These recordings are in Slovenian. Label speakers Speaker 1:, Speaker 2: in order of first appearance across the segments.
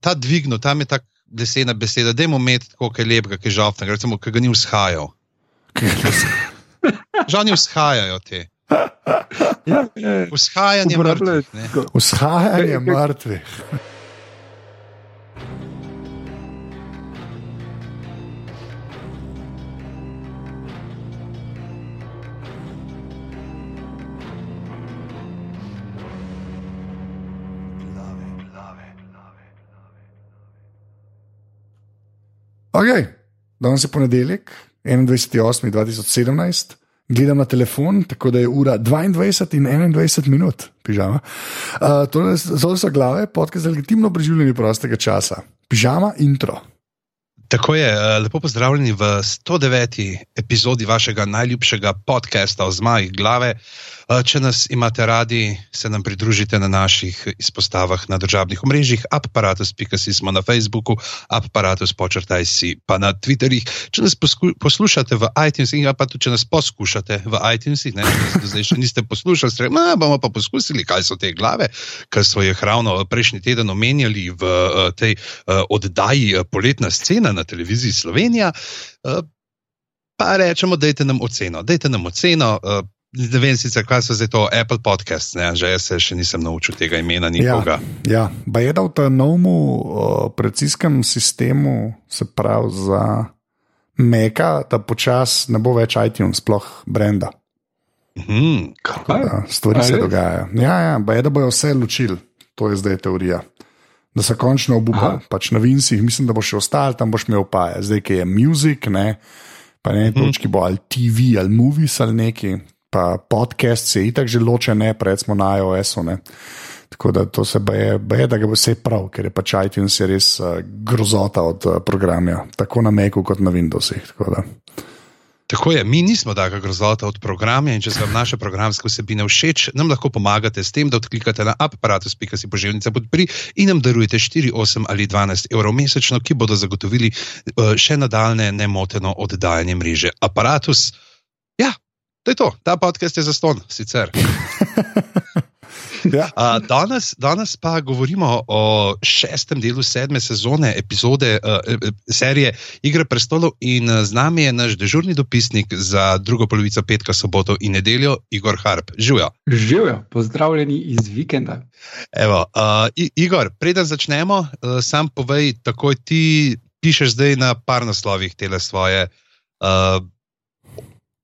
Speaker 1: ta dvignil, tam je tako lesena beseda, da je mu med tako, ki je lep, ki je žalten, recimo, ki ga ni vzhajal. Žal ni vzhajajo te.
Speaker 2: Ja, ja, ja.
Speaker 1: Vzhajanje mrtvih.
Speaker 3: Vzhajanje mrtvih. Okay. Danes je ponedeljek, 21.8.2017, gledam na telefon, tako da je ura 22 in 21 minut, pižama. Uh, to so glave, podcast za legitimno preživljanje prostega časa. Pižama intro.
Speaker 1: Tako je, eh, lepo pozdravljeni v 109. epizodi vašega najljubšega podcasta o zmajih glave. Eh, Če nas imate radi, se nam pridružite na naših izpostavah na državnih omrežjih, aparatus.si smo na Facebooku, aparatus počrtaj si pa na Twitterjih. Če nas poslušate v iTunesih, ali pa tudi če nas poskušate v iTunesih, ne, če zdaj še niste poslušali, ste "Ma, bomo pa poskusili, kaj so te glave, ker so jih ravno prejšnji teden omenjali v eh, tej eh, oddaji eh, Poletna scena na televiziji Slovenija. eh, Pa rečemo, dajte nam oceno. Dajte nam oceno. Ne vem sicer, kaj so zdaj to Apple podcasts, ne, že jaz se še nisem naučil tega imena nikoga.
Speaker 3: Ja, pa je da v tem novem operacijskem sistemu, se pravi za Meka, da počasi ne bo več iTunes, sploh brenda.
Speaker 1: Mhm.
Speaker 2: Kaj?
Speaker 3: Ja, stvari se dogajajo. Ja, ja, pa je da bojo vse ločili, to je zdaj teorija. Da so končno obupali,
Speaker 2: Aha.
Speaker 3: pač na Vincih, mislim, da bo še ostal, tam boš imel pa zdaj, ki je muzik, ne, pa ne točki bo ali TV ali movies ali neki, pa podcast se itak že loče, ne, recimo na iOS-u. Tako da to se boje, boje, da ga bo vse prav, ker je pač iTunes je res uh, grozota od uh, programa, tako na Macu kot na Windowsih. tako.
Speaker 1: Tako je, mi nismo taka grozota od programa in če se vam naše programske vsebine všeč, nam lahko pomagate s tem, da odklikate na aparatus.si poželjnica podpri in nam darujete 4, 8 ali 12 evrov mesečno, ki bodo zagotovili eh, še nadaljne nemoteno oddajanje mreže. Aparatus, ja, to je to, ta podcast je zaston, sicer.
Speaker 3: Ja.
Speaker 1: A, danes, danes pa govorimo o šestem delu sedme sezone epizode uh, serije Igre prestolov in z nami je naš dežurni dopisnik za drugo polovico petka, soboto in nedeljo, Igor Harp. Živijo.
Speaker 2: Živijo, pozdravljeni iz vikenda.
Speaker 1: Evo, uh, I- Igor, preden začnemo, uh, sam povej, takoj ti pišeš zdaj na par naslovih tele svoje. Uh,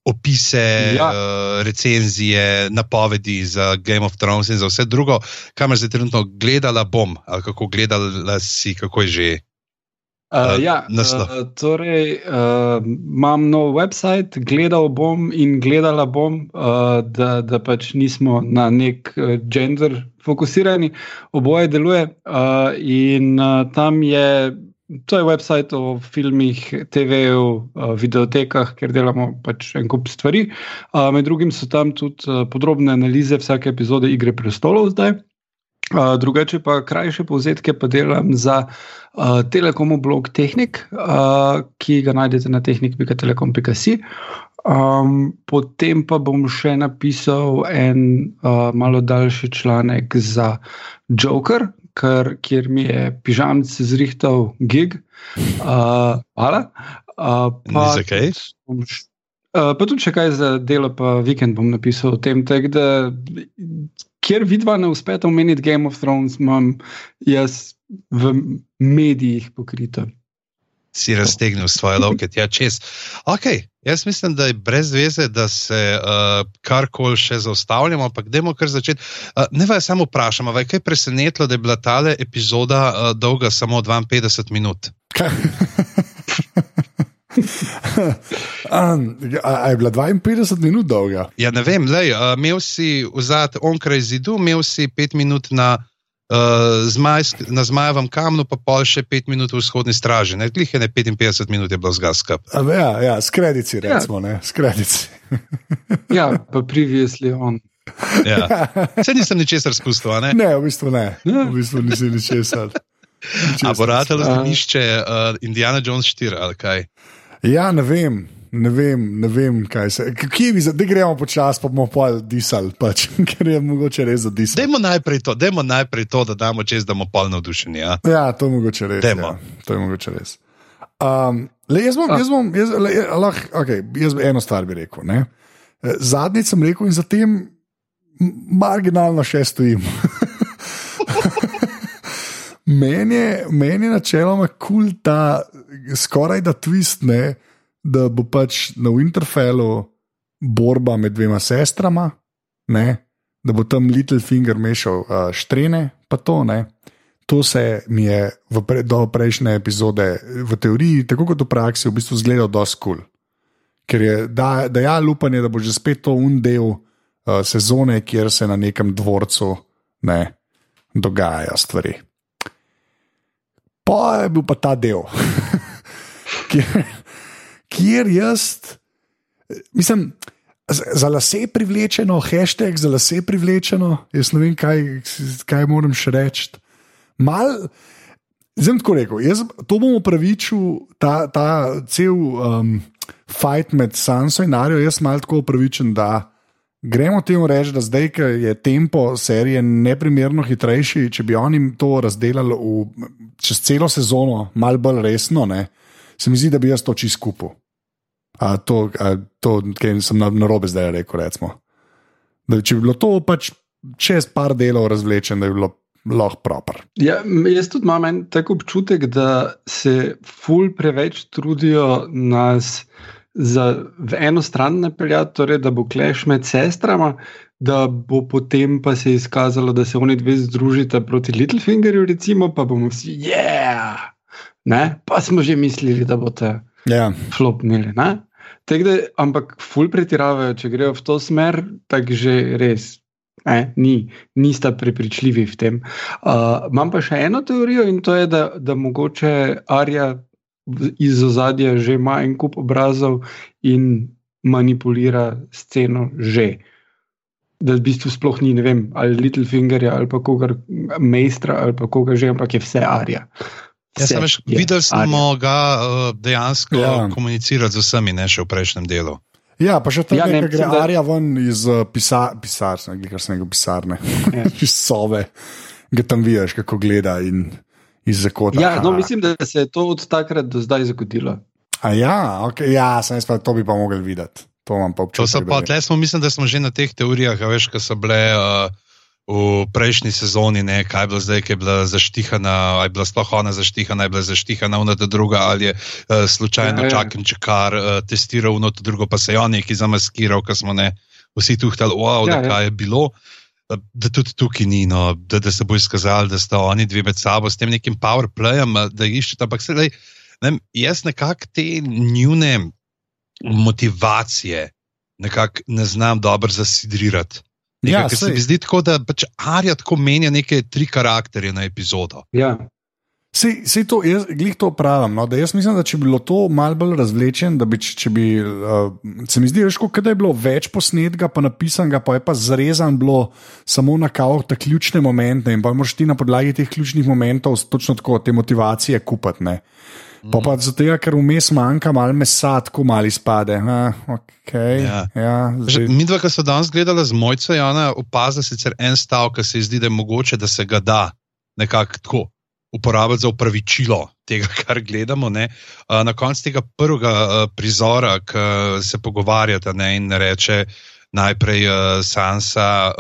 Speaker 1: Opise, ja. Uh, recenzije, napovedi za Game of Thrones in za vse drugo, kamor zdaj trenutno gledala bom, ali kako gledala si, kako je že.
Speaker 2: Uh,
Speaker 1: Uh,
Speaker 2: ja,
Speaker 1: naslov.
Speaker 2: uh, torej, uh, imam nov website, gledal bom in gledala bom, uh, da, da pač nismo na nek uh, gender fokusirani, oboje deluje. Uh, in uh, tam je, to je website o filmih, TV-ju, uh, videotekah, kjer delamo pač en kup stvari. Uh, med drugim so tam tudi uh, podrobne analize vsake epizode Igre prestolov zdaj. Uh, drugače pa krajše povzetke pa delam za uh, Telekomu blog Tehnik, uh, ki ga najdete na tehnik.telekom.si. Um, potem pa bom še napisal en uh, malo daljši članek za Joker, kar, kjer mi je pižamc zrihtal gig. Uh, hvala. Uh,
Speaker 1: za kaj?
Speaker 2: bom Uh, pa tudi, če kaj za delo, pa vikend bom napisal o tem. Tak, da, kjer vidva ne uspeta omeniti Game of Thrones, imam jaz v medijih pokrito.
Speaker 1: Si raztegnil svoje lovke, ja, čez. Okay, jaz mislim, da je brez veze, da se uh, karkoli še zaustavljamo, ampak dajmo kar začeti. Uh, ne vas samo vprašamo, je kaj presenetilo, da je bila ta epizoda uh, dolga samo 52 minut.
Speaker 3: Um, a, a je bila 52 minut dolga?
Speaker 1: Ja, ne vem, lej, uh, imel si vzad onkraj zidu, imel si 5 minut na. Uh, zmaj, na zmajevem kamnu, pa pol še 5 minut v vzhodni straži. Ne, glih je ne 55 minut je bilo zgaska.
Speaker 3: A, Ja, ja, s kredici, recimo, ja. ne, s kredici.
Speaker 2: Ja, pa previously on.
Speaker 1: Ja. Se nisem ničesar spustil, a ne?
Speaker 3: Ne, v bistvu ne,
Speaker 2: Ja.
Speaker 3: v bistvu nisi ničesar.
Speaker 1: A bo ratalo zemljišče uh, Indiana Jones 4 ali kaj?
Speaker 3: Ja, ne vem, ne vem, ne vem, kaj se. Kje bi zdaj gremo počasi, pa bomo pa disali, pač, ker je mogoče res za disati.
Speaker 1: Dajmo najprej to, dajmo najprej to, da damo čez, da bomo polno navdušeni. Ja?
Speaker 3: ja, to je mogoče res. Ja, to je mogoče res. Um, le, jaz bom, jaz bom, jaz, le, lah, okay, jaz eno stvar bi rekel. Ne? Zadnjič sem rekel in zatem marginalno še stojim. Meni je, men je načeloma kul cool ta skoraj da twist, ne, da bo pač na Winterfellu borba med dvema sestrama, ne, da bo tam Little Finger mešal uh, štrene, pa to ne. To se mi je v pre, prejšnje epizode v teoriji, tako kot v praksi, v bistvu zgledal dosti kul. Cool. Ker je da, da ja, lupanje, da bo že spet to un del uh, sezone, kjer se na nekem dvorcu ne, dogajajo stvari. Pa je bil pa ta del, kjer, kjer jaz, mislim, za lase privlečeno, hashtag za lase privlečeno, jaz ne vem, kaj, kaj moram še reči. Mal, zdaj tako rekel, jaz to bom upravičil, ta, ta cel um, fight med Sanso in Arijo, jaz mal tako upravičen, da. Gremo temu reči, da zdaj, ki je tempo serije neprimerno hitrejši, če bi oni to razdelili v, čez celo sezono, malo bolj resno, ne, se mi zdi, da bi jaz to čist skupil. A to, a to kaj sem na, na robe zdaj rekel. Da, če bi bilo to pač čez par delov razvlečeno, da bi bilo lahko proper.
Speaker 2: Ja, jaz tudi imam en tak občutek, da se ful preveč trudijo nas za eno stran napeljati, torej da bo kleš med sestrama, da bo potem pa se izkazalo, da se oni dve združita proti Littlefingerju, recimo, pa bomo vsi, ja, yeah! pa smo že mislili, da bo te
Speaker 3: yeah.
Speaker 2: flopnili. Ampak ful pretiravajo, če grejo v to smer, tako že res. Ne, ni, nista prepričljivi v tem. Uh, imam pa še eno teorijo in to je, da, da mogoče Arja iz ozadja že ima en kup obrazov in manipulira sceno že. Da v bistvu sploh ni, ne vem, ali Little Fingerja ali pa koga, Mejstra ali pa koga že, ampak je vse Arja.
Speaker 1: Jaz sem veš, videl smo Arja. ga uh, dejansko ja. komunicirati z vsemi, ne še v prejšnjem delu.
Speaker 3: Ja, pa še tam ja, ne, gre da... Arja ven iz uh, pisar, pisarne, kar sem rekel, pisarne, ja. iz sove, ga tam vidiš, kako gleda in iz zakota.
Speaker 2: Ja, no, mislim, da se je to od takrat do zdaj zgodilo.
Speaker 3: A ja, okay, ja sem jaz pa to bi pa mogel videti. To imam pa občutek.
Speaker 1: Mislim, da smo že na teh teorijah, veš, ki so bile. Uh, V prejšnji sezoni, ne, kaj je bilo zdaj, ki je bila zaštihana, ali je bila sploh ona zaštihana, ali je bila zaštihana ena ta druga, ali je uh, slučajno ja, ja. čakal, če kar uh, testiral eno to drugo, pa se je on neki zamaskiral, ker smo ne vsi tuhtali, wow, ja, da ja. kaj je bilo. Da tudi tukaj ni, no, da, da se bo izkazalo, da sta oni dve med sabo s tem nekim PowerPlayem, da iščete. Ampak sedaj, ne, jaz nekako te njune motivacije nekako ne znam dobro zasidrirati. Ja, se mi zdi tako, da pač Arja tako menja neke tri karakterje na epizodo.
Speaker 2: Ja.
Speaker 3: Sej to, jaz glih to pravim. No, jaz mislim, da če bi bilo to malo bolj razvlečen, da bi, če bi, uh, se mi zdi, veš, da je bilo več posnetka, pa napisanega, pa je pa zrezan bilo samo na kao te ključne momente in pa moraš ti na podlagi teh ključnih momentov točno tako te motivacije kupiti. Ne. Pa pa zato, ker vmes manjka malo mesa, tako mali spade. Ha, okay, ja. Ja,
Speaker 1: Mi dva, ki smo danes gledali z mojco, je ona opazila sicer en stavek, ki se zdi, da je mogoče, da se ga da nekako tako uporabiti za upravičilo tega, kar gledamo. Ne. Na koncu tega prvega prizora, ki se pogovarjata ne, in reče najprej Sansa,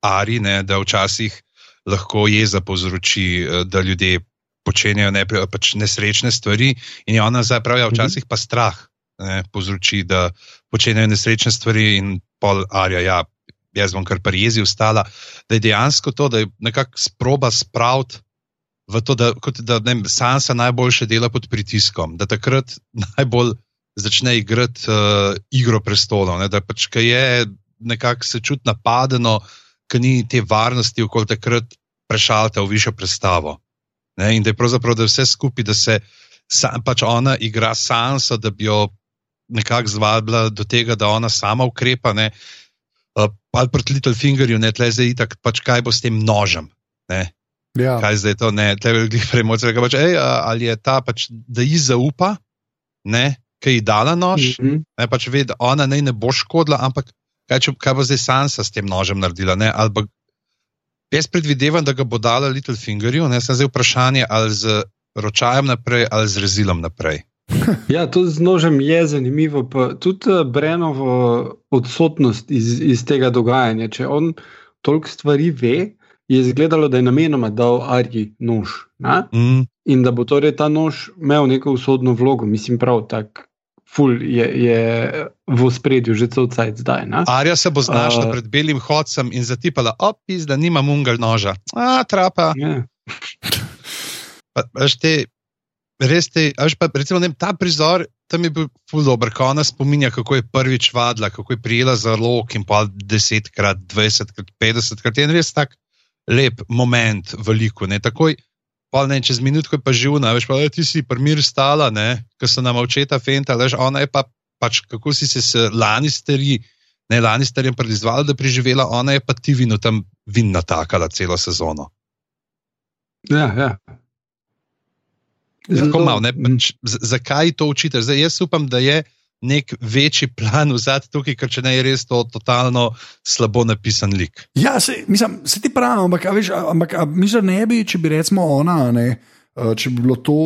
Speaker 1: Ari, ne, da včasih lahko jeza povzroči, da ljudje počenjajo ne, pač nesrečne stvari, in je ona zdaj pravi, včasih pa strah ne, povzroči, da počenjajo nesrečne stvari, in pol Arja. Ja, Jaz bom kar prijezi ostala, da je dejansko to, da je nekako sproba spraviti v to, da, kot, da vem, Sansa najboljše dela pod pritiskom, da takrat najbolj začne igrati uh, igro prestolov, ne, da pač, je nekako se čuti napadeno, ker ni te varnosti, okoli takrat prešaljate v višjo predstavo. Ne, in da je pravzaprav da vse skupaj, da se sam, pač ona igra Sansa, da bi jo nekako zvabila do tega, da ona sama ukrepa. Ne, uh, ali proti Little Fingerju, ne tle zdaj, tak, pač kaj bo s tem nožem. Ne, Ja. Kaj zdaj to ne, tebe ljudi premočajo, pač, ali je ta, pač, da ji zaupa, ne, ki ji dala nož,
Speaker 2: Mhm.
Speaker 1: ne, pač ve, da ona naj ne bo škodila, ampak kaj, če, kaj bo zdaj Sansa s tem nožem naredila? Ne? Ali bo- Jaz predvidevam, da ga bo dala Littlefingerju, ne sem zdaj vprašanje, ali z ročajem naprej ali z rezilom naprej.
Speaker 2: Ja, to z nožem je zanimivo. Pa tudi eh, Brenovo odsotnost iz, iz tega dogajanja. Če on toliko stvari ve, je izgledalo, da je namenoma dal Arji nož. Ne?
Speaker 1: Mm.
Speaker 2: In da bo torej ta nož imel neko usodno vlogo, mislim, prav tako. Ful je, je v spredju že cel cajt zdaj. Ne?
Speaker 1: Arja se bo znašla
Speaker 2: A-
Speaker 1: pred belim hodcem in zatipala, opis, da nima mungal noža. A, trapa.
Speaker 2: Ja.
Speaker 1: Pa, veš, te, res te, a veš, pa, recimo, ne, vem, ta prizor, tam je bil ful dober, ko ona spominja, kako je prvič vadila, kako je prijela za lok in pa desetkrat, dvajsetkrat, petdesetkrat. Je en res tak lep moment v liku. Ne, takoj, pa ne, čez minutko je pa živna, veš, pa "E, ti si primir stala, ne, ko so nam očeta fenta, veš, ona je pa pač, kako si se s lani stari. Ne, lani starjem predizvala, da je preživela, ona je pa ti vino tam vin natakala celo sezono.
Speaker 2: Ja, ja.
Speaker 1: Tako
Speaker 2: Zelo-
Speaker 1: malo, ne, pač, z- zakaj to učite? Zdaj, jaz upam, da je nek večji plan vzad tukaj, ker če ne je res to totalno slabo napisan lik.
Speaker 3: Ja, se, mislim, se ti pravi, ampak, a veš, ampak a, mislim, ne bi, če bi recimo ona, ne, a, če bi bilo to.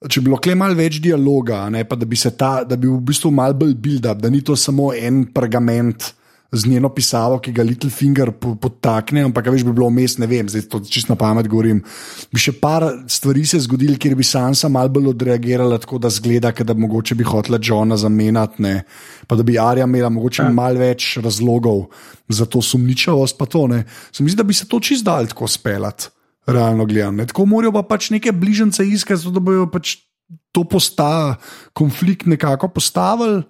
Speaker 3: Če bi bilo kle malo več dialoga, ne, da bi se ta, da bi v bistvu malo bolj build-up, da ni to samo en pergament z njeno pisavo, ki ga Littlefinger po- podtakne, ampak veš, bi bilo vmes, ne vem, zdaj to čisto na pamet govorim. Bi še par stvari se zgodili, kjer bi Sansa malo bolj odreagirala, tako da zgleda, da mogoče bi hotela Johna zamenjati, ne, pa da bi Arja imela mogoče
Speaker 2: Ja.
Speaker 3: malo več razlogov za to sumničavost, pa to ne. Se mi zdi, da bi se to čist dal tako speljati realno gledano. Tako morajo pa pač neke bližnjice iskati, da bojo pač to posta, konflikt nekako postavili.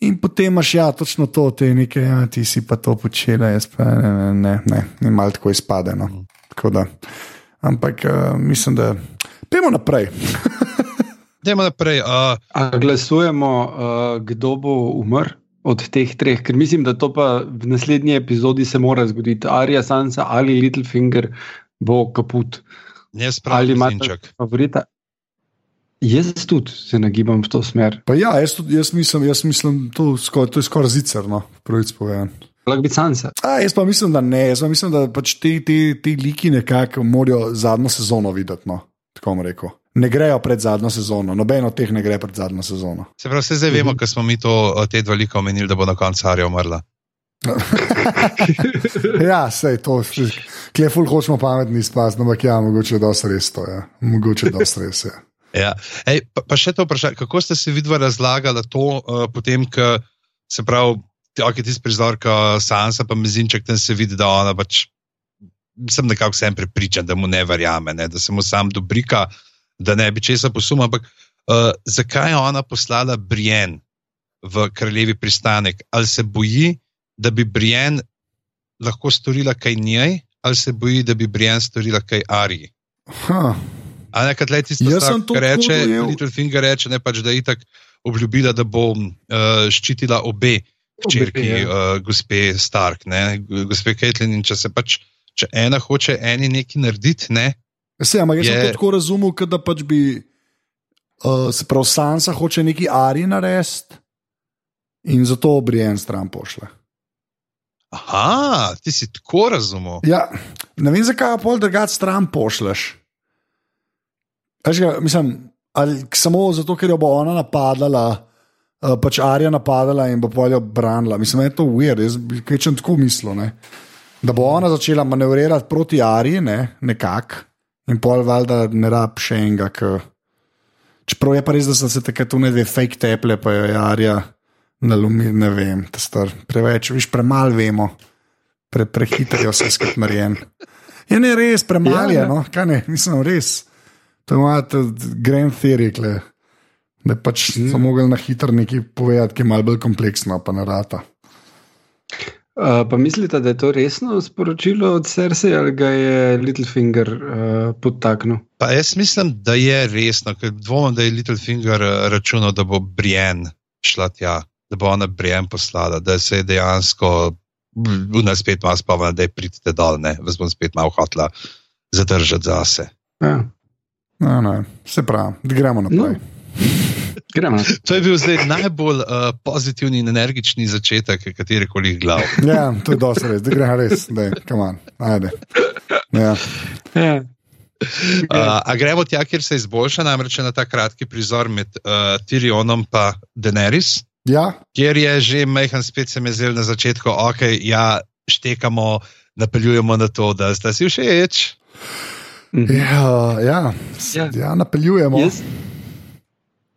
Speaker 3: In potem imaš ja, točno to, te neke, ja, ti si pa to počela, jaz pa ne, ne, ne, ne, ne malo tako izpade. No. Tako da, ampak uh, mislim, da. Pejmo naprej.
Speaker 1: Dajmo naprej. Uh,
Speaker 2: A glasujemo, uh, kdo bo umrl od teh treh, ker mislim, da to pa v naslednji epizodi se mora zgoditi. Arja, Sansa ali Littlefinger bo kaput.
Speaker 1: jaz
Speaker 2: Ali
Speaker 1: pravim,
Speaker 2: imate
Speaker 1: Zinček.
Speaker 2: favorita? Jaz tudi se nagibam v to smer.
Speaker 3: Pa ja, jaz, tudi, jaz mislim, jaz mislim to, skor, to je skoraj zicer, no, pravic povedan.
Speaker 2: Lahko bi Sansa.
Speaker 3: A, jaz pa mislim, da ne, jaz pa mislim, da pač ti, ti, ti liki nekako morajo zadnjo sezono videti. No, tako bom rekel. Ne grejo pred zadnjo sezono, noben od teh ne gre pred zadnjo sezono.
Speaker 1: Se pravi, vse zdaj vemo, ker smo mi to, te dva lika omenili, da bo na koncu Arja umrla.
Speaker 3: ja, sej to, kleful hočemo pametni spasti, ampak ja, mogoče je dosti res to. Ja. Mogoče je dosti res. Ja.
Speaker 1: Ja. Ej, pa, pa še to vprašanje, kako ste se vidva razlagali to, uh, potem, ko se pravi, ti okay, tisti prizor, ko Sansa pa Mezinček tam se vidi, da ona pač. Sem nekako vsem prepričan, da mu ne verjame, ne, da se mu sam dobrika, da ne bi česa posumil. Ampak uh, zakaj je ona poslala Brien v kraljevi pristanek? Ali se boji, da bi Brien lahko storila kaj njej, ali se boji, da bi Brien storila kaj Ariji?
Speaker 3: Ha.
Speaker 1: A ne, kot le tisto,
Speaker 3: Jaz
Speaker 1: stavek,
Speaker 3: sem to
Speaker 1: ki reče. Littlefinger ne, pač, da je itak obljubila, da bo uh, ščitila obe hčerki,
Speaker 2: ja.
Speaker 1: uh, gospe Stark, ne, gospe Caitlin. In če se pač, če ena hoče eni nekaj narediti, ne,
Speaker 3: Se, ampak jaz je... sem
Speaker 1: Je-
Speaker 3: to tako razumel, da pač bi uh, se prav Sansa hoče neki Ari narediti in zato Brian stran pošle.
Speaker 1: aha, ti si tako razumel.
Speaker 3: Ja, ne vem, zakaj pa pol drugač stran pošleš. Ga, mislim, ali samo zato, ker jo bo ona napadala, uh, pač Arja napadala in bo poljo branila. Mislim, da je to weird, jaz bi kvečem tako mislil. Ne? Da bo ona začela manevrirati proti Arji, ne? nekako, in pol valjda ne rab še enega. K... Čeprav je pa res, da so se takrat tu ne dve fake teple, pa je Arja nalumil, ne vem, star. Preveč, viš, premalo vemo, Pre, prehitro je vse skupaj narejen. Je ne res, premalo je,
Speaker 2: Ja, ja.
Speaker 3: no, kaj ne, mislim, res. To je grand theory, kle. da pač mm. so mogli na hitro nekaj povedati, ki je malo bolj kompleksno, pa ne rata.
Speaker 2: Uh, pa mislite, da je to resno sporočilo od Cersei ali ga je Littlefinger uh, podtaknil?
Speaker 1: Pa jaz mislim, da je resno, ker dvomim, da je Littlefinger računal, da bo Brien šla tja, da bo ona Brien poslala, da se je dejansko, v nas spet malo spomnila, da je pridite dol, ne, vas bom spet malo hotla zadržati zase.
Speaker 2: Ja.
Speaker 3: No, no, se pravi, gremo naprej.
Speaker 2: No. Gremo.
Speaker 1: To je bil zdaj najbolj uh, pozitivni in energični začetek katerikoli glav.
Speaker 3: Ja, to je dosti res, da gre res, da je, ajde. Ja.
Speaker 2: Ja.
Speaker 1: Uh, a gremo tja, kjer se izboljša, namreč na ta kratki prizor med uh, Tyrionom in Daenerys,
Speaker 3: ja,
Speaker 1: kjer je že Mehan spet se mi zdel na začetku, ok, ja, štekamo, napeljujemo na to, da sta si všeč.
Speaker 2: Mhm.
Speaker 3: ja, ja,
Speaker 2: Ja.
Speaker 3: ja napeljujemo.
Speaker 2: Jaz,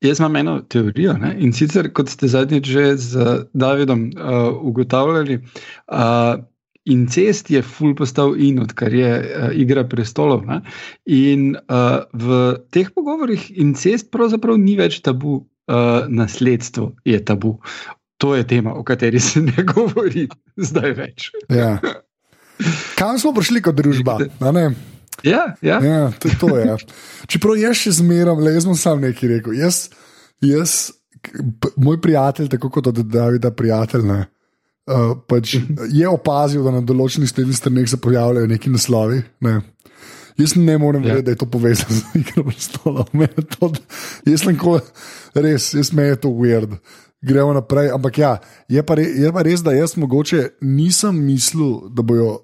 Speaker 2: jaz imam eno teorijo. Ne? In sicer, kot ste zadnjič že z Davidom uh, ugotavljali, uh, incest je ful postal in, odkar je uh, igra prestolov. Ne? In uh, v teh pogovorih incest pravzaprav ni več tabu, uh, nasledstvo je tabu. To je tema, o kateri se ne govori zdaj več.
Speaker 3: Ja. Kam smo prišli kot družba?
Speaker 2: Ja, ja.
Speaker 3: Ja, to, to je. Čeprav jaz še zmeram, le jaz bom sam nekaj rekel. Jaz, jaz moj prijatelj, tako kot od Davida, prijatelj, ne, uh, pač je opazil, da na določenih spletnih straneh se pojavljajo neki naslovi. Ne. Jaz ne morem
Speaker 2: Ja.
Speaker 3: verjeti, da je to povezano z igro je to- Jaz sem ko, res, jaz me je to weird. Gremo naprej. Ampak ja, je pa, re, je pa res, da jaz mogoče nisem mislil, da bojo.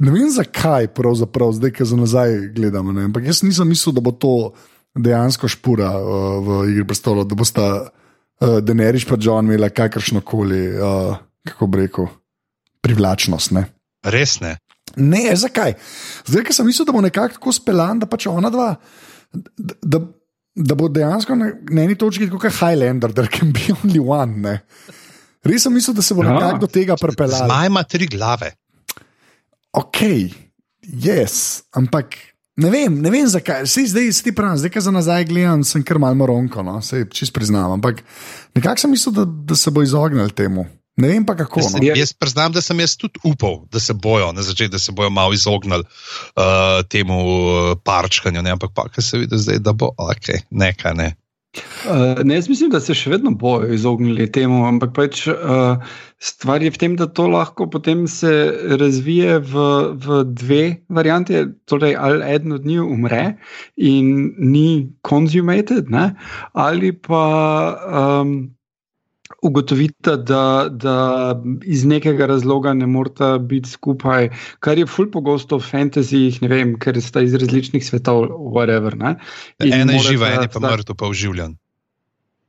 Speaker 3: Ne vem zakaj, pravzaprav, zdaj, ki za nazaj gledamo. Ne? Ampak jaz nisem mislil, da bo to dejansko špura uh, v Igri prestolov, da bosta uh, Deneriš pa John imela kakršno koli, uh, kako bi rekel, privlačnost. Ne?
Speaker 1: Res ne.
Speaker 3: Ne, zakaj? Zdaj, ker sem mislil, da bo nekako tako speljan, da pač ona dva, da, da, da bo dejansko na, na eni točki kot Highlander, there can be only one. Ne? Res sem mislil, da se bo
Speaker 2: Ja.
Speaker 3: nekako do tega pripeljal.
Speaker 1: Zmaj ima tri glave.
Speaker 3: Ok, yes, ampak ne vem, ne vem zakaj. Sej zdaj ti pravi, zdaj, ko za nazaj gledam, sem kar malo moronko, no? sej čist priznam. Ampak nekako sem mislil, da, da se bo izognil temu. Ne vem pa kako.
Speaker 1: Jaz,
Speaker 3: No?
Speaker 2: Ja.
Speaker 1: jaz priznam, da sem jaz tudi upal, da se bojo na začetku, da se bojo malo izognili uh, temu uh, parčkanju, ne? ampak pa, kar se vidi zdaj, da bo ok, nekaj ne.
Speaker 2: Uh, ne, jaz mislim, da se še vedno bojo izognili temu, ampak pač, uh, stvar je v tem, da to lahko potem se razvije v, v dve varianti. Torej, ali eden od njih umre in ni consumated, ne? ali pa um, ugotovite, da, da iz nekega razloga ne morata biti skupaj, kar je ful pogosto v fantazijih, ne vem, ker sta iz različnih svetov, whatever. Ne? In
Speaker 1: Ena je živa, en je pa
Speaker 2: sta-
Speaker 1: mrtev, pa uživljen.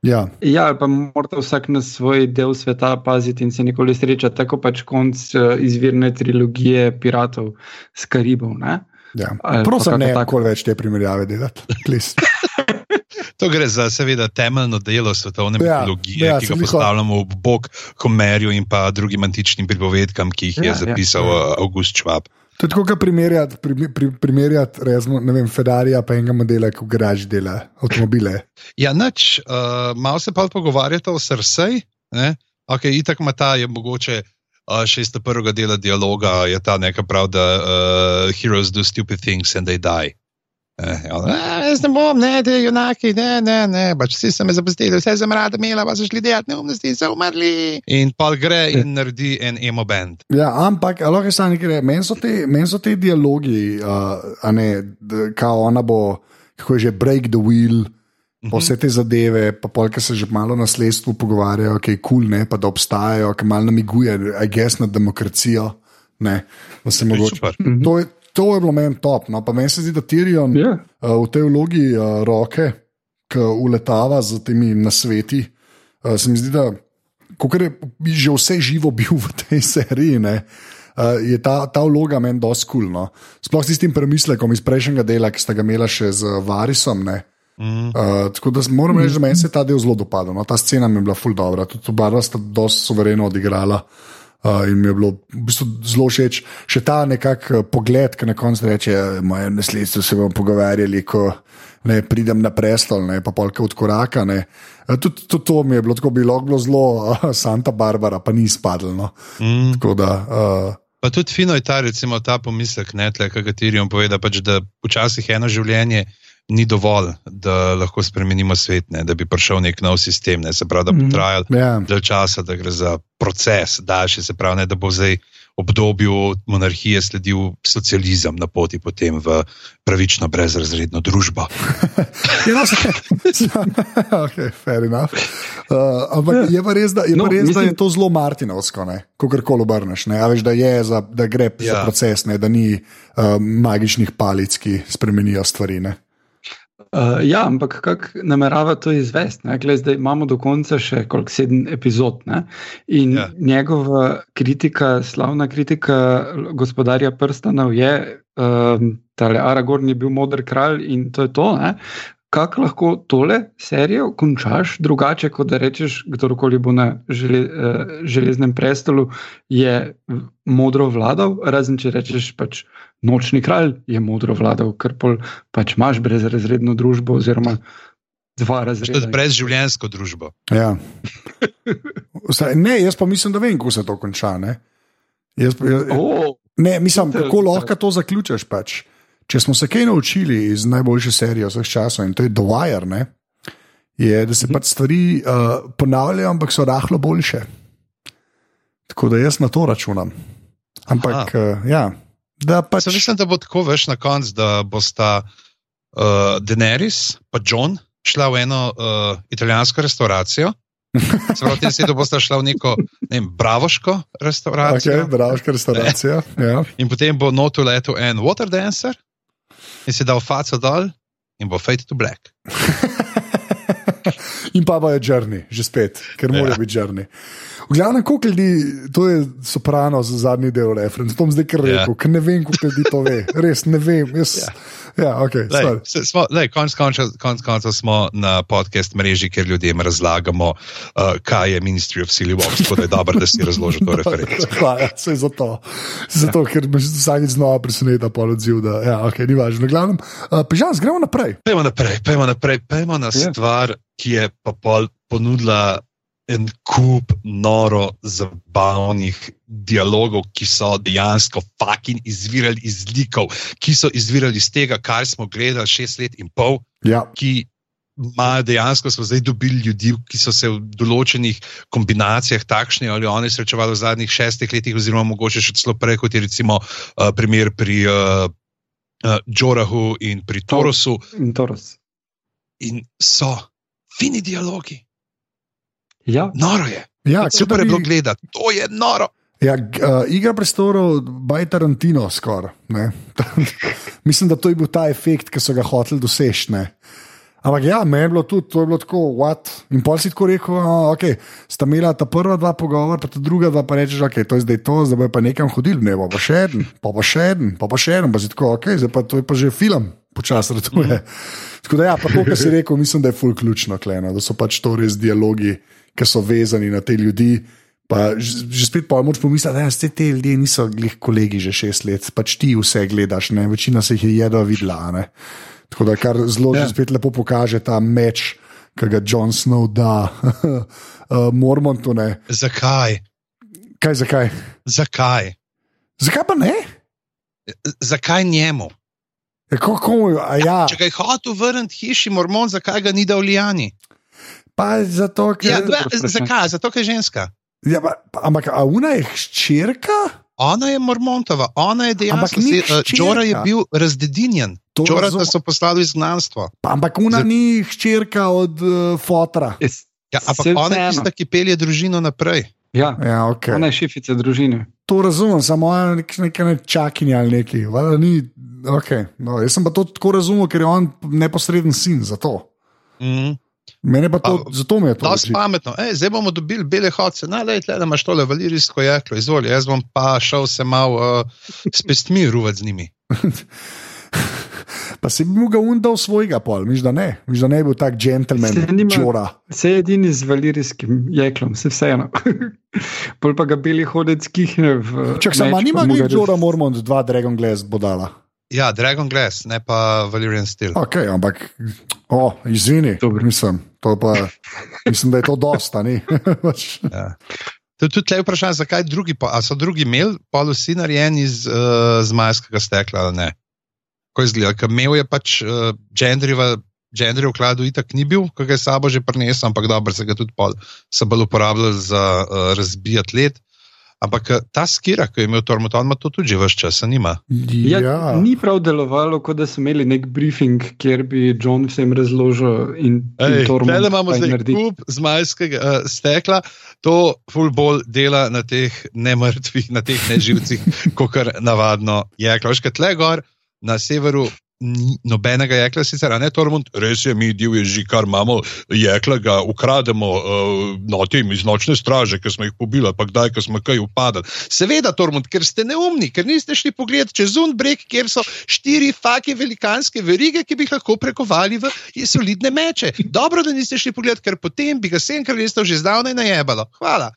Speaker 3: Ja,
Speaker 2: Ja, pa morate vsak na svoj del sveta paziti in se nikoli srečati, tako pač konc uh, izvirne trilogije piratov z Karibov. Ne?
Speaker 3: ja.
Speaker 2: Ali pa
Speaker 3: Prosim, ne
Speaker 2: tako.
Speaker 3: več te primerjave delati. Please.
Speaker 1: To gre za, seveda, temeljno delo svetovne
Speaker 3: Ja,
Speaker 1: mitologije,
Speaker 3: ja,
Speaker 1: ki ga postavljamo ob bok Homerju in pa drugim antičnim pripovedkam, ki jih je
Speaker 2: Ja, ja.
Speaker 1: zapisal ja. August Schwab.
Speaker 3: To je tako, kot primerjati, pri, pri, primerjati rezmo, ne vem, Ferrarija pa enega modela, ki v garaži dela avtomobile.
Speaker 1: Ja, nič, uh, malo se pa pogovarjate o srsej. Ok, itak ima ta je mogoče. Uh, še iz tega prvega dela dialoga je ta neka prav, da uh, heroes do stupid things and they die. Eh, ja, "A, jaz ne bom, ne, je junaki, ne, ne, ne, pač vsi so me zapustili, vse sem rada imela, pa so šli delati neumnosti in so umrli. In pa gre in naredi en emo band.
Speaker 3: Ja, ampak, lahko samo nekaj rečem, meni so te, meni so te dialogi, uh, a ne, kao ona bo, kako je že break the wheel. Pa vse te zadeve, pa polk se že malo na nasledstvu pogovarjajo, ki je kul, cool, pa da obstajajo, ki malo namiguje, a gess na demokracijo. Ne, da se mogoče. To je, to je bilo meni top. No, pa meni se zdi, da Tirion
Speaker 2: Ja.
Speaker 3: uh, v tej vlogi uh, roke, ki uletava z temi nasveti, uh, se mi zdi, da je že vse živo bil v tej seriji. Ne, Uh, je ta, ta vloga meni dosti kul. Cool, no. Sploh s tistim premislekom iz prejšnjega dela, ki sta ga imela še z Varisom. Ne.
Speaker 1: Mm.
Speaker 3: Uh, tako da moram reči, da meni se je ta del zelo dopadel. No. Ta scena mi je bila ful dobro, tudi oba sta dosti suvereno odigrala. Uh, in mi je bilo v bistvu zelo všeč še ta nekakšen pogled, ki na koncu reče: Moje nasledstvo se bomo pogovarjali, ko ne, pridem na prestol, ne, pa polka od koraka. ne." Uh, Tudi tudi to mi je bilo, tako bi lahko bilo zelo uh, Santa Barbara, pa ni spadlo. No.
Speaker 1: Mm.
Speaker 3: Tako da. Uh,
Speaker 1: Pa tudi fino je ta, recimo, ta pomislek, ne, tle, kateri on pove, da, pač, da včasih eno življenje ni dovolj, da lahko spremenimo svet, ne, da bi prišel nek nov sistem, ne, se pravi, da bo
Speaker 2: Mhm.
Speaker 1: trajal
Speaker 3: ja.
Speaker 1: dalj časa, da gre za proces, daljši, se pravi, ne, da bo zdaj obdobju monarhije sledil socializem na poti potem v pravično brezrazredno družbo.
Speaker 3: Ja, no, okay, fair enough. Uh, ampak je pa res, da je,
Speaker 2: No,
Speaker 3: no, res, mislim... da je to zelo Martinovsko, ko karkoli obrneš. Ne? A veš, da, je za, da gre ja. za
Speaker 1: Ja.
Speaker 3: proces, ne? da ni uh, magičnih palic, ki spremenijo stvari. Ne?
Speaker 2: Uh, ja, ampak kako namerava to izvesti? Glej, Zdaj imamo do konca še koliko sedem epizod. Ne? In
Speaker 1: Ja.
Speaker 2: njegova kritika, slavna kritika gospodarja prstanov je, um, da je Aragorn je bil modr kralj in to je to. Ne? Kako lahko tole serijo končaš drugače, kot da rečeš, kdorkoli bo na žele, uh, železnem prestolu, je modro vladal, razen če rečeš pač. Nočni kralj je modro vladal, ker pol pač imaš brezrazredno družbo, oziroma dva
Speaker 1: To je
Speaker 2: razreda.
Speaker 1: brezživljenjsko družbo.
Speaker 3: Ja. Vsaj, ne, jaz pa mislim, da vem, kako se to konča. Ne, jaz, jaz,
Speaker 2: Oh,
Speaker 3: ne mislim, kako lahko to zaključiš. Pač. Če smo se kaj naučili iz najboljše serije vseh časov, in to je The Wire, ne, je, da se pač stvari uh, ponavljajo, ampak so rahlo boljše. Tako da jaz na to računam. Ampak, uh, ja, da pač.
Speaker 1: Pač... Mislim, da bo tako veš na koncu, da bosta uh, Daenerys in John šla v eno uh, italijansko restauracijo. Prav tem svetu bosta šla v neko ne vem, bravoško restauracijo.
Speaker 3: Okay, Bravška restauracija. Ja.
Speaker 1: In potem bo notu letel en water dancer in si dal faco dol in bo fade to black.
Speaker 3: In pa je črni, že spet, ker
Speaker 1: Ja.
Speaker 3: mora biti črni. V glavnem, koliko ljudi, to je soprano za zadnji del referenc, to bom zdaj kar
Speaker 1: Ja.
Speaker 3: rekel, ker ne vem, koliko ljudi to ve, res ne vem. Jaz, ja, ja ok, sorry.
Speaker 1: Lej, se- smo- lej, Konec koncev konc koncev smo na podcast mreži, kjer ljudem razlagamo, uh, kaj je Ministry of Silly Walks, tako da je dobro, da si razložil to referenco.
Speaker 3: Hvala, vse zato. Zato, ker me vsakeč znova preseneča pol odziv, da ja, okay, ni važno. V glavnem, uh, Pežan, gremo naprej.
Speaker 1: Pejmo naprej, pejmo naprej, pejmo na
Speaker 2: Ja.
Speaker 1: stvar, ki je pa pol ponudila en kup noro zabavnih dialogov, ki so dejansko fucking izvirali iz likov, ki so izvirali iz tega, kar smo gledali šest let in pol,
Speaker 3: Ja,
Speaker 1: ki imajo dejansko smo zdaj dobili ljudi, ki so se v določenih kombinacijah takšni ali oni srečevali v zadnjih šestih letih, oziroma mogoče še celo prej, kot je recimo uh, primer pri uh, uh, Džorahu in pri Torosu
Speaker 2: in Toros.
Speaker 1: in so fini dialogi.
Speaker 2: Ja,
Speaker 1: Noro je.
Speaker 3: ja
Speaker 1: Super je
Speaker 3: bi-
Speaker 1: bilo gledati, to je noro.
Speaker 3: Ja, uh, igra prestorov, baj Tarantino skoraj. ne. Mislim, da to je bil ta efekt, ki so ga hoteli doseči. ne. Ampak ja, meni je bilo tudi, to je bilo tako, what? In pol si tako rekel, no, ok, sta imela ta prva dva pogovora, pa ta druga dva pa rečeš, ok, to je zdaj to, zdaj bo pa nekam hodil, ne bo pa še en, pa pa še en, pa pa še en, pa si tako, ok, zdaj pa to je pa že film, počasi ratuje. Tako da ja, pa to, kar si rekel, mislim, da je ful ključno, kleno, da so pač to res dialogi, ki so vezani na te ljudi. Pa že že spet pa moč pomisliti, da ja, te ljudje niso glih kolegi že šest let, pač ti vse gledaš, ne? večina se jih je jedva videla. ne. Tako da kar zelo
Speaker 2: Ja.
Speaker 3: ja. spet lepo pokaže ta meč, ki ga Jon Snow da uh, Mormontu. Ne?
Speaker 1: Zakaj?
Speaker 3: Kaj, zakaj?
Speaker 1: Zakaj?
Speaker 3: Zakaj pa ne?
Speaker 1: Zakaj njemu?
Speaker 3: Ja, Kako, a ja,
Speaker 1: Če ga je hotel vrniti hiši Mormon, zakaj ga ni dal Lijani?
Speaker 3: Pa zato, ker.
Speaker 1: Ja,
Speaker 2: vprašanje.
Speaker 1: zakaj? Zato, ker je ženska.
Speaker 3: Ja, pa, pa, ampak, a una je hčerka?
Speaker 1: Ona je Mormontova, ona je
Speaker 3: Ampak
Speaker 1: dejansko.
Speaker 3: hčerka.
Speaker 1: Džora je bil razdedinjen.
Speaker 3: Razumem.
Speaker 1: so poslali izgnanstvo.
Speaker 3: Pa, ampak una
Speaker 1: Za-
Speaker 3: ni hčerka od uh, Fotra.
Speaker 2: Jaz-
Speaker 1: Ja, ampak ona je tista, ki pelje družino naprej.
Speaker 2: ja.
Speaker 3: Ja, okay.
Speaker 2: ona je šefica družine.
Speaker 3: To razumem, samo ona je nek, neka nečakinja ali nekaj. valjda Ni, okay. no, jaz sem pa to tako razumel, ker je on neposreden sin za to.
Speaker 1: Mm.
Speaker 3: Mene pa to,
Speaker 1: Pa-
Speaker 3: zato mi je to
Speaker 1: Dosti
Speaker 3: očitno.
Speaker 1: pametno. Ej, zdaj bomo dobili bele hodce. Na, lej, tle, da imaš tole valirijsko jeklo, izvoli. Jaz bom pa šel se malo uh, s pestmi ruvati z njimi.
Speaker 3: Pa si bi mu ga undal svojega pol, miš da ne, miš da ne bi bil tak
Speaker 2: nima-
Speaker 3: čora.
Speaker 2: Vse je edini z valirijskim jeklom, vse vseeno. Pol pa ga beli hodec kihne v.
Speaker 3: Čak sama
Speaker 2: meč,
Speaker 3: nima
Speaker 2: pa mu
Speaker 3: glih
Speaker 2: ga res-
Speaker 3: Jora Mormont, dva Dragon Glass bodala.
Speaker 1: Ja, Dragon Glass, ne pa Valerian Steel.
Speaker 3: Ok, ampak, o, izvini, mislim, to pa, mislim, da je to dosta, ni. Pač,
Speaker 1: Ja. To je tudi tle vprašanje, zakaj drugi, pa, a so drugi imeli pol vsi narejeni iz uh, zmajskega stekla ali ne? Ko izgleda, ker imel je pač uh, gendriva. Gender v kladu itak ni bil, ki ga je sabo že prinesel, ampak dobro se ga tudi pol, se bolj uporabljal za uh, razbijati led. Ampak eh, ta skira, ki je imel Tormund, on ima to tudi vse čas, nima.
Speaker 2: Ja, ja. Ni prav delovalo, kot da so imeli nek briefing, kjer bi John vsem razložil. Tormund
Speaker 1: Tele imamo zdaj
Speaker 2: naredi.
Speaker 1: kup zmajskega uh, stekla, to fullball dela na teh nemrtvih, na teh neživcih, kot kar navadno. Veš, kaj tle gor na severu. Ni Nobenega jekla, sicer, ne Tormund, res je, mi divje že kar imamo, jekla ga ukrademo uh, no, tem iz nočne straže, ki smo jih pobili, pa kdaj, ko smo kaj upadali. Seveda, Tormund, ker ste neumni, ker niste šli pogled čez Unbrek, kjer so štiri fake velikanske verige, ki bi jih lahko prekovali v solidne meče. Dobro, da niste šli pogled, ker potem bi ga sem kraljestvo že zdavnaj najebalo. Hvala.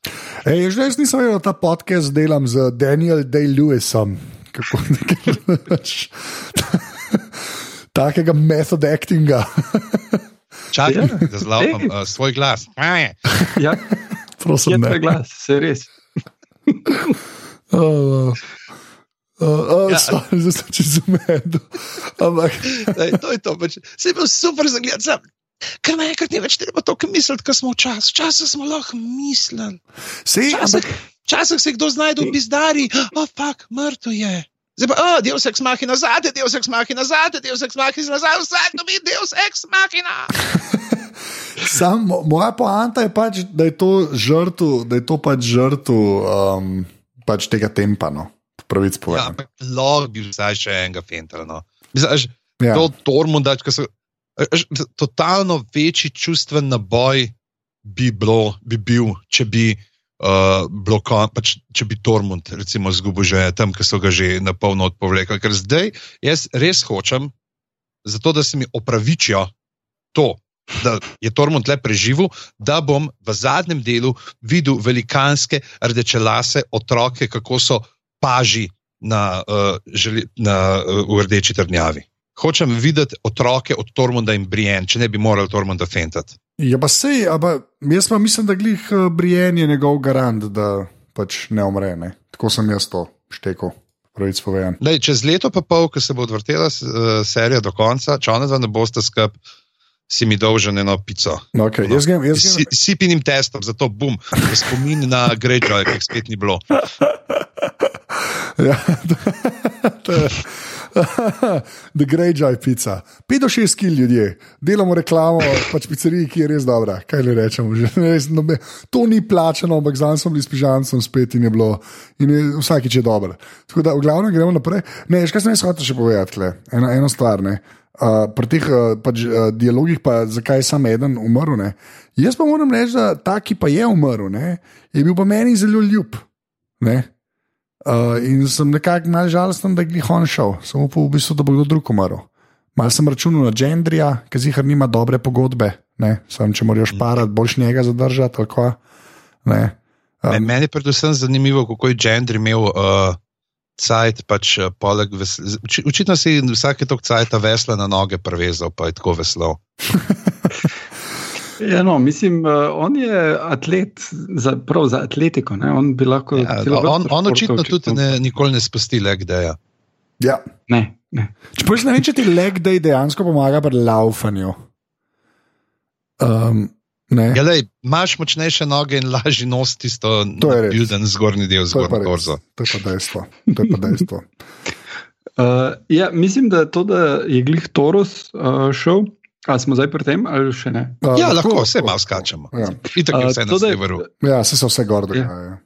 Speaker 3: Ej, že jaz nisem vedel, da ta podcast delam z Daniel Day-Lewisom. Kako nekaj. Takega method actinga.
Speaker 1: Čakaj,
Speaker 2: Ja.
Speaker 1: da zlapam
Speaker 2: Ej.
Speaker 1: uh, svoj glas.
Speaker 2: Ja,
Speaker 3: Prosim,
Speaker 2: je
Speaker 3: ne.
Speaker 2: tvoj glas, se res.
Speaker 3: Uh, uh, uh,
Speaker 1: Ja.
Speaker 3: sorry, zdaj sem čez umedu. Ampak,
Speaker 1: Ej, to je to. Pač. Se je bil super za gled. Sam. Ker naenkrat ni več treba toliko misliti, kot smo včasih. Včasih smo lahko mislili. Včasih,
Speaker 3: ampak,
Speaker 1: se kdo znajde v bizdari, o, oh, mrtev je. Zdaj pa, oh, del seks mahina zate, del seks mahina zate, del seks mahina nazaj, vsak dobi del seks mahina.
Speaker 3: sam, mo- moja poanta je pač, da je to žrtev, da je to pač žrtev um, pač tega tempa. No. Pravic
Speaker 1: Ja,
Speaker 3: povedano.
Speaker 1: ampak lahko bi vsaj še enega fental. No. Mislim, až,
Speaker 3: Ja.
Speaker 1: To Tormunda, ki so. až, Totalno večji čustven naboj bi, bilo, bi bil, če bi, uh, bilo kon, pač, če bi Tormund, izgubil že tam, ki so ga že na polno odpovlekli. Ker zdaj jaz res hočem, zato da se mi opravičijo to, da je Tormund le preživel, da bom v zadnjem delu videl velikanske rdečelase otroke, kako so paži na, uh, želi, na, uh, v rdeči trdnjavi. Hočem videti otroke od Tormunda in Brienne, če ne bi morali Tormunda fentati.
Speaker 3: Ja, pa sej, ampak jaz pa mislim, da glih uh, Brienne je njegov garant, da pač ne umre. Ne? Tako sem jaz to štekel.
Speaker 1: Lej, čez leto pa pol, ko se bo odvrtela uh, serija do konca, če ona dva ne boste skup, si mi dolžen eno pico.
Speaker 3: No, okay. Jaz grem, jaz grem,
Speaker 1: Si, sipinim testom, zato bum, v spomin na Greyjoy, ki jih spet ni bilo.
Speaker 3: Ja, to je. The Greyjoy pica. 5 do 6 kil ljudje, delamo reklamo, pač pizzeriji, ki je res dobra. Kaj le rečemo? Že, res, nobe, to ni plačano, ampak zdaj smo bili s pižancem spet in je bilo, in je vsakič je dobro. Tako da, v glavnem gremo naprej. Ne, veš, kaj sem jaz hotel še povedati, eno, eno stvar. Ne? Uh, pri teh uh, pač, uh, dialogih, pa zakaj je samo eden umrl. Ne? Jaz pa moram reči, da ta, ki pa je umrl, ne, je bil pa meni zelo ljub. Uh, in sem nekako malo žalosten, da je glih on šel, samo pa v bistvu, da bo kdo drug umrl. Mal sem računal na Gendrija, ki zihar nima dobre pogodbe, ne? sam če moraš parati, boljš njega zadržati. kva, Ne?
Speaker 1: Um, Meni je predvsem zanimivo, kako je Gendry imel uh, cajt, pač uh, poleg vesla. Očitno si vsake tok cajta vesla na noge prevezal, pa je tako veslo.
Speaker 2: Ja, no, mislim, uh, on je atlet, za, prav za atletiko. Ne? On bi lahko.
Speaker 1: Ja,
Speaker 2: celo
Speaker 1: on, on očitno tudi ne, nikoli ne spusti le gdeja.
Speaker 3: Ja.
Speaker 2: Ne, ne.
Speaker 3: Čeprav jaz ne vem, če ti leg day dejansko pomaga pri laufanju. Um, ne.
Speaker 1: Ja, lej, imaš močnejše noge in lažji nos tisto
Speaker 3: To je res.
Speaker 1: nabilden zgornji del, zgornji torzo.
Speaker 3: To je pa dejstvo. To je pa dejstvo.
Speaker 2: Uh, ja, mislim, da to, da je glih Toros uh, šel, ali smo zdaj pri tem, ali še ne.
Speaker 3: Uh,
Speaker 1: Ja, lahko, vse malo skačemo.
Speaker 3: Ja.
Speaker 1: Itak je
Speaker 2: Uh,
Speaker 1: vse na
Speaker 2: to, da je-
Speaker 1: severu.
Speaker 3: Ja, se so vse gor
Speaker 2: Ja.
Speaker 3: dogajajo.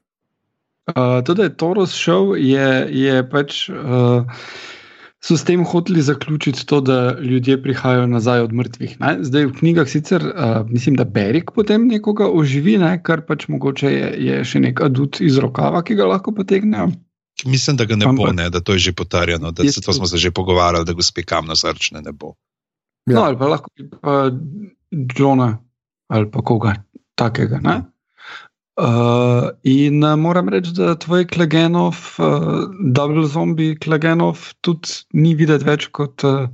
Speaker 2: Uh, to, da je Toros šel, je, je pač. Uh, So s tem hoteli zaključiti to, da ljudje prihajajo nazaj od mrtvih. Ne? Zdaj v knjigah sicer uh, mislim, da Berik potem nekoga oživi, ne? kar pač mogoče je, je še nek adut iz rokava, ki ga lahko potegnejo.
Speaker 1: Mislim, da ga ne bo,
Speaker 2: Ampak-
Speaker 1: ne, da to je že potrjeno, da se to
Speaker 2: to-
Speaker 1: smo se že pogovarjali, da gospe kamno srčne ne bo.
Speaker 3: Ja.
Speaker 2: No, ali pa lahko bi pa Johna ali pa koga takega. Ne? Uh, in uh, moram reči, da tvoj Klegenov, uh, Double Zombie Klegenov, tudi ni videti več kot uh,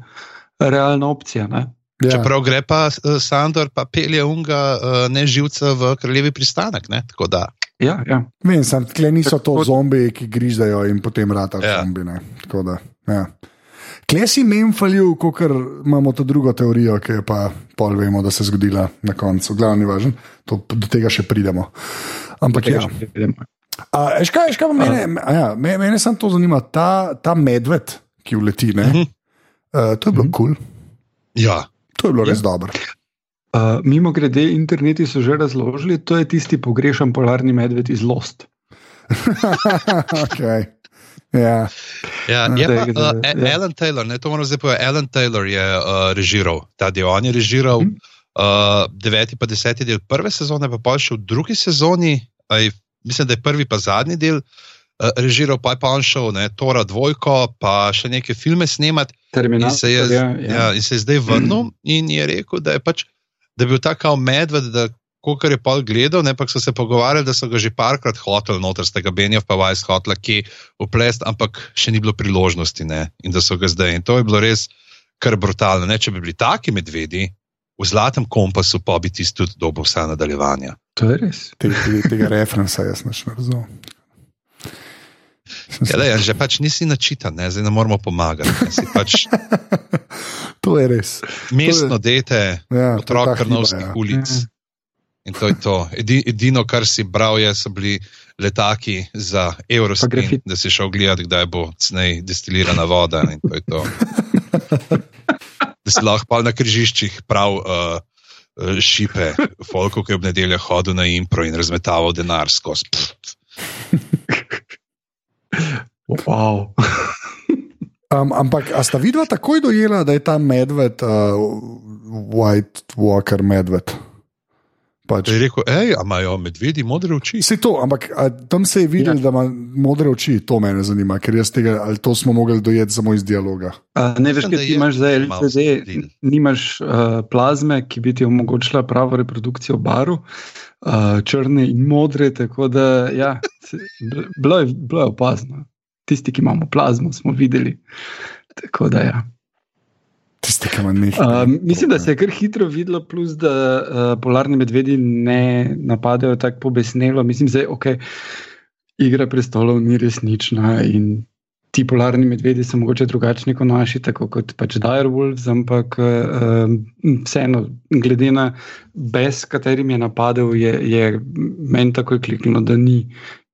Speaker 2: realna opcija. Ne?
Speaker 3: Ja.
Speaker 1: Čeprav gre pa uh, Sandor, pa pelje unga uh, neživca v kraljevi pristanek. Ne? Tako da,
Speaker 2: Ja, ja.
Speaker 3: Vem, sam tle niso to
Speaker 2: Tako-
Speaker 3: zombiji, ki grižajo in potem rata
Speaker 1: Ja.
Speaker 3: ja. zombi. Ne. Tako da, ja. Kle si memfalil, kot imamo to drugo teorijo, ki je pa pol vemo, da se je zgodila na koncu. Glavni važen, to, do tega še pridemo. Ampak ja. A, kaj pa mene, a ja, me- mene samo to zanima, ta, ta medved, ki uleti. Ne,
Speaker 1: Mhm.
Speaker 3: uh, to je bilo kul, cool.
Speaker 1: Ja,
Speaker 3: to je bilo res dobro.
Speaker 2: Uh, mimo grede, interneti so že razložili, to je tisti pogrešan polarni medved iz Lost.
Speaker 3: okay. Ja.
Speaker 1: Ja,
Speaker 2: Ja,
Speaker 1: je pa, uh,
Speaker 2: ja.
Speaker 1: Alan Taylor, ne, to moram zdaj povedati. Alan Taylor je uh, režiral ta del. On je režiral
Speaker 2: Mhm.
Speaker 1: uh, deveti pa deseti del prve sezone, pa pa še v drugi sezoni, aj, mislim, da je prvi pa zadnji del. Uh, režiral pa je pa on šel, ne, Tora dvojko, pa še neke filme snemati. In
Speaker 2: Terminator.
Speaker 1: se, je,
Speaker 2: ja,
Speaker 1: ja. Ja, in se je zdaj vrnil in je rekel, da je, pač, da je bil ta kao medved, da kar je pol gledal, ne pa so se pogovarjali, da so ga že parkrat hoteli noter, sta ga Benjav pa Vajs hotela kje uplest, ampak še ni bilo priložnosti ne, in da so ga zdaj. In to je bilo res kar brutalno. Ne? Če bi bili taki medvedi, v zlatem kompasu pa bi tisti tudi dobil vsa nadaljevanja.
Speaker 2: To je res.
Speaker 3: Te, te, tega referenca jaz ne razumem.
Speaker 1: Ja, lej, že pač nisi načitan, ne? zdaj ne moramo pomagati. Ne? Pač
Speaker 3: To je res.
Speaker 1: mestno dete,
Speaker 3: Ja, to je
Speaker 1: otrok
Speaker 3: ta hiba,
Speaker 1: krnovskih
Speaker 3: ja.
Speaker 1: ulic. In to je to. Edi, edino, kar si bral, je, so bili letaki za Euroscreen,
Speaker 2: grafit.
Speaker 1: da si šel gledati, kdaj bo cnej destilirana voda. In to je to. Da si lahko pa na križiščih prav uh, uh, šipe, folko, ki je ob nedeljah hodil na impro in razmetaval denar skozi.
Speaker 2: Wow.
Speaker 3: Um, ampak, a sta vidva takoj dojela, da je ta medved, uh, White Walker medved? Pač.
Speaker 1: Je rekel, hej, imajo medvedi modre oči?
Speaker 3: Vse to, ampak a, tam se je videl, ja. da ima modre oči, to me zanima, ker jaz tega, ali to smo mogli dojeti samo iz dialoga.
Speaker 2: A, ne veš, kaj ti
Speaker 1: je
Speaker 2: imaš zdaj, LCD, nimaš uh, plazme, ki bi ti omogočila pravo reprodukcijo baru, uh, črne in modre. Tako da, ja, bilo je, bilo je opazno. Tisti, ki imamo plazmo, smo videli. Tako da, ja.
Speaker 3: Tisti, ki ima nekaj.
Speaker 2: Um, mislim, da se je kar hitro videlo, plus da uh, polarni medvedi ne napadajo tako pobesnelo. Mislim, da je ok, igra prestolov ni resnična in ti polarni medvedi so mogoče drugačni kot naši, tako kot pač Direwolves, ampak uh, vseeno, glede na bes, katerim je napadel, je, je meni takoj kliknilo, da ni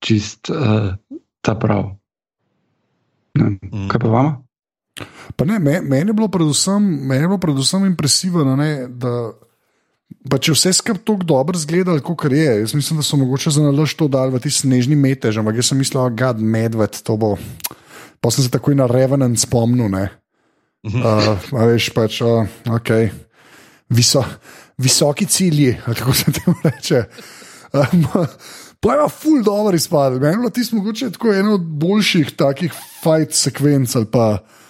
Speaker 2: čist uh, ta prav. Ne,
Speaker 1: Mm.
Speaker 2: kaj pa vama?
Speaker 3: Pa ne, me, meni je bilo predvsem, meni je bilo predvsem impresivno, ne, da pa če vse skupaj tako dobro zgleda, kot je. Jaz mislim, da so mogoče za nalož to dal v ti snežni metež, ampak jaz sem mislil, da je medved to bo. Pa sem se takoj na Revenant spomnil. Ne. Uh, veš, pač, uh, okay. Viso, visoki cilji, kako se temu reče. Um, je ful dobro izpadel. Meni je bilo tisto mogoče tako eno od boljših takih fight sekvenc ali pa uh,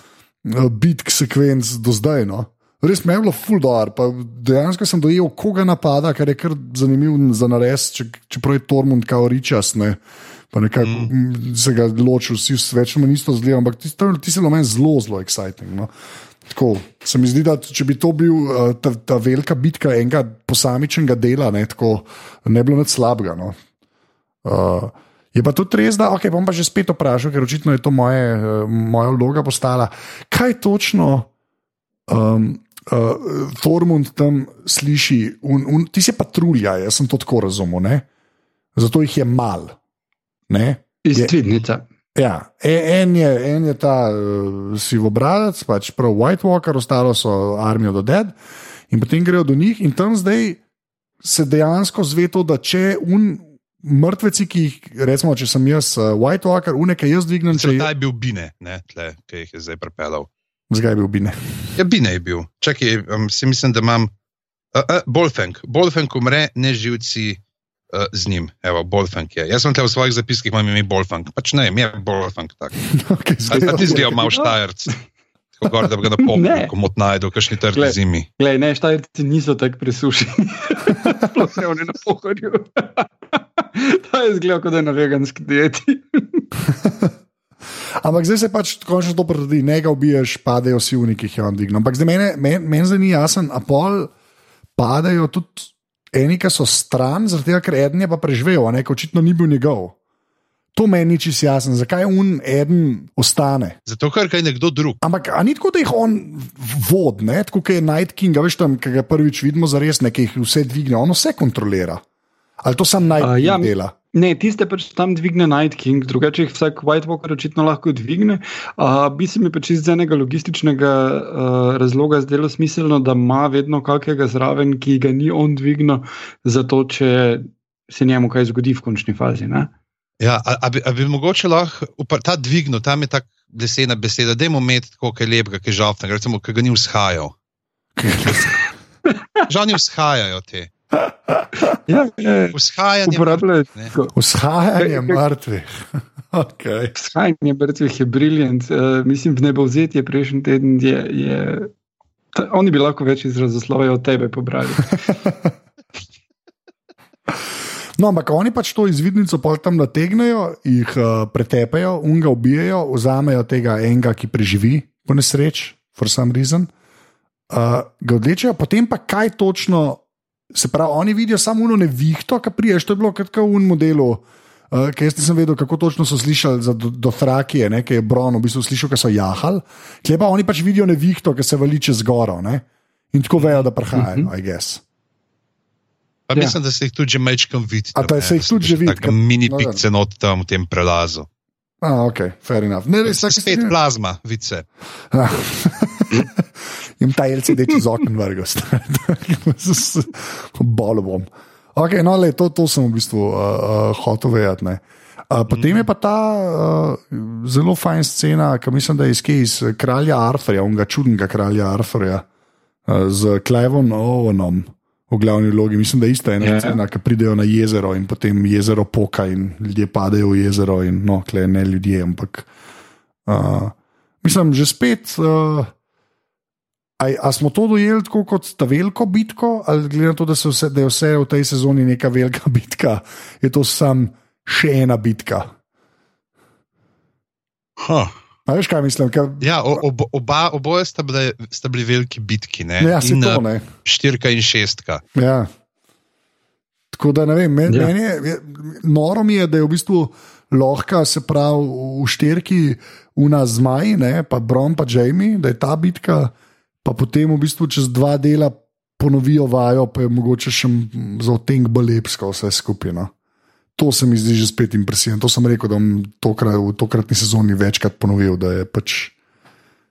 Speaker 3: bitk sekvenc do zdaj. No. Res mi je bilo ful dobro. pa Dejansko sem dojel, koga napada, kar je kar zanimiv za nares, če, čeprav je Tormund kao ričas. Ne. Pa nekako mm. se ga ločil, vsi več ali manj isto zgleda, ampak ti, ti si bilo meni zelo, zelo exciting. No. Tako, se mi zdi, da če bi to bil uh, ta, ta velika bitka enega posamičnega dela, ne, tako, ne bi bilo nič slabega. No. Uh, je pa tudi res, da okay, bom pa že spet vprašal, ker očitno je to moje, uh, moja vloga postala. Kaj točno um, uh, Tormund tam sliši? Un, un, ti si patrulja, jaz sem to tako razumel, ne? zato jih je mal. Ne?
Speaker 2: Iz Tvitnica.
Speaker 3: Ja, e- en je, en je ta uh, sivobradec, pač prav White Walker, ostalo so armijo do Dead, in potem grejo do njih, in tam zdaj se dejansko zve to, da če un mrtveci, ki jih, recimo, če sem jaz uh, White Walker, uneke jaz dvignem, če
Speaker 1: je bil Bine, ne, tle, ki jih je zdaj pripeljal.
Speaker 3: zgaj bil bine.
Speaker 1: Ja, Bine je bil. Čakaj, um, si mislim, da imam. Uh, uh, Bolfenk. Bolfenk umre, ne živci uh, z njim. Evo, Bolfenk je. Jaz sem te v svojih zapiskih imel ime Bolfenk. Pač ne, je Bolfenk tak.
Speaker 3: Okay,
Speaker 1: Ali pa ti zgleda malo štajerc. Gor, da bi ga na pol,
Speaker 2: Ne.
Speaker 1: ko mot najdu, kakšni trdi
Speaker 2: Glej.
Speaker 1: zimi.
Speaker 2: Glej, ne, štajerci niso tako presušeni. Sploh ne oni na pohorju. Ta je zgledal, kot da je na veganski dieti.
Speaker 3: Ampak zdaj se pač končno to potrdi, ne ga ubiješ, padejo vsi v nekih javnih. Ampak zdaj meni men, men zdaj ni jasen, a pol padajo tudi eni, ki so stran, zaradi tega, ker eden je pa preživel, a ne, ker očitno ni bil njegov. To meni ni čisto jasno, zakaj un eden ostane.
Speaker 1: Zato, ker kaj nekdo drug.
Speaker 3: Ampak a ni tako, da jih on vod, ne? tako kot je Night King, a veš tam, ki ga prvič vidimo za res, nekaj jih vse dvigne, on vse kontrolira. Ali to sam Night
Speaker 2: A,
Speaker 3: King
Speaker 2: ja,
Speaker 3: dela?
Speaker 2: Ne, tiste pač tam dvigne Night King, drugače jih vsak White Walker očitno lahko dvigne. Uh, bi se mi pač iz enega logističnega uh, razloga zdelo smiselno, da ima vedno kakega zraven, ki ga ni on dvignil, zato če se njemu kaj zgodi v končni fazi. Ne?
Speaker 1: Ja, a, a, bi, a bi mogoče lahko ta dvignil, tam je tako lesena beseda, da je imeti tako kaj lepega, kaj žalostnega, recimo, ki ga ni vzhajal. Žal ni vzhajajo te.
Speaker 2: Ja, ja.
Speaker 1: Vzhajanje
Speaker 2: Uporabljajo
Speaker 1: ne.
Speaker 2: tako.
Speaker 3: Vzhajanje mrtvih. Okay.
Speaker 2: Vzhajanje mrtvih je briljant. Uh, mislim, v nebovzetje prejšnji teden je. je ta, oni bi lahko več izrazoslovja od tebe pobrali.
Speaker 3: No, ampak oni pač to izvidnico tam nategnejo, jih uh, pretepejo, unga ubijajo, vzamejo tega enega, ki preživi po nesreči, for some reason, uh, ga odlečejo, potem pa kaj točno, se pravi, oni vidijo samo uno nevihto, ki priješ, to je bilo kot v modelu. Uh, ker jaz nisem vedel, kako točno so slišali za do, do ki je Bron, v bistvu slišal, ki so jahali. Klepa oni pač vidijo nevihto, ki se vali čez goro. Ne, in tako vejo, da prihajajo, I guess.
Speaker 1: Pa
Speaker 2: Ja.
Speaker 1: mislim, da se jih tudi že mečkam vidi.
Speaker 3: A, da se jih tudi že vidi,
Speaker 1: Tako mini
Speaker 3: no,
Speaker 1: pikce not tam v tem prelazu.
Speaker 3: Ah, ok, fair enough. Ne, res, vsak
Speaker 1: Spet plazma, vice.
Speaker 3: Jim ta LCD čez okno vrgo, bolo bom. Okay, no, le, to, to sem v bistvu uh, uh, hotel vedeti. ne. Uh, potem je pa ta uh, zelo fajn scena, ki mislim, da je iz, iz kralja Arthurja, onega čudnega kralja Arthurja, uh, z Klevom Owenom v glavni vlogi. Mislim, da je ista ena
Speaker 2: Ja.
Speaker 3: scena, ki pridejo na jezero in potem jezero poka in ljudje padejo v jezero. In, no, kle ne ljudje, ampak. Uh, mislim, že spet. Uh, A, a smo to dojeli tako kot ta veliko bitko, ali glede na to, da, se vse, da je vse v tej sezoni neka velika bitka, je to sam še ena bitka.
Speaker 1: Huh.
Speaker 3: A veš, kaj mislim? Ker,
Speaker 1: Ja, ob, oba, oboje sta, bile, sta bili veliki bitki, ne?
Speaker 3: ja,
Speaker 1: in,
Speaker 3: to
Speaker 1: eh,
Speaker 3: ne.
Speaker 1: štirka in šestka.
Speaker 3: Ja. Tako da ne vem, men,
Speaker 2: Ja.
Speaker 3: ja. meni je, je, noro mi je, da je v bistvu lahko, se pravi, v šterki una zmaj, ne, pa Brom, pa Jamie, da je ta bitka, pa potem v bistvu čez dva dela ponovijo vajo, pa je mogoče še za otenk bolj lepsko vse skupaj. To se mi zdi že spet impresivno. To sem rekel, da bom tokrat, v tokratni sezoni večkrat ponovil, da je pač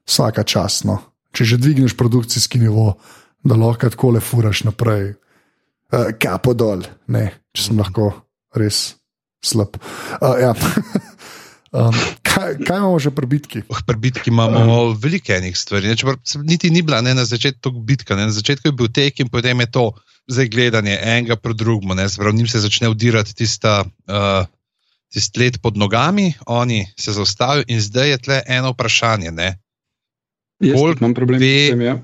Speaker 3: vsaka čas. No. Če že dvigneš produkcijski nivo, da lahko tako le furaš naprej. Uh, kapo dol, ne, če sem lahko res slab. Uh, ja. um, kaj, kaj imamo že pri bitki?
Speaker 1: Oh, pri bitki imamo veliko enih stvari. Ne, se- niti ni bila ne, na začetku bitka. Ne, na začetku je bil tek in potem je to zdaj gledanje enega pro drugemu. ne, pravi, Njim se začne udirati tista. Uh, Tisti let pod nogami, oni se zaustavijo, in zdaj je tle eno vprašanje. Ne?
Speaker 2: Tudi imam problem
Speaker 1: ve-
Speaker 2: s tem. Ja.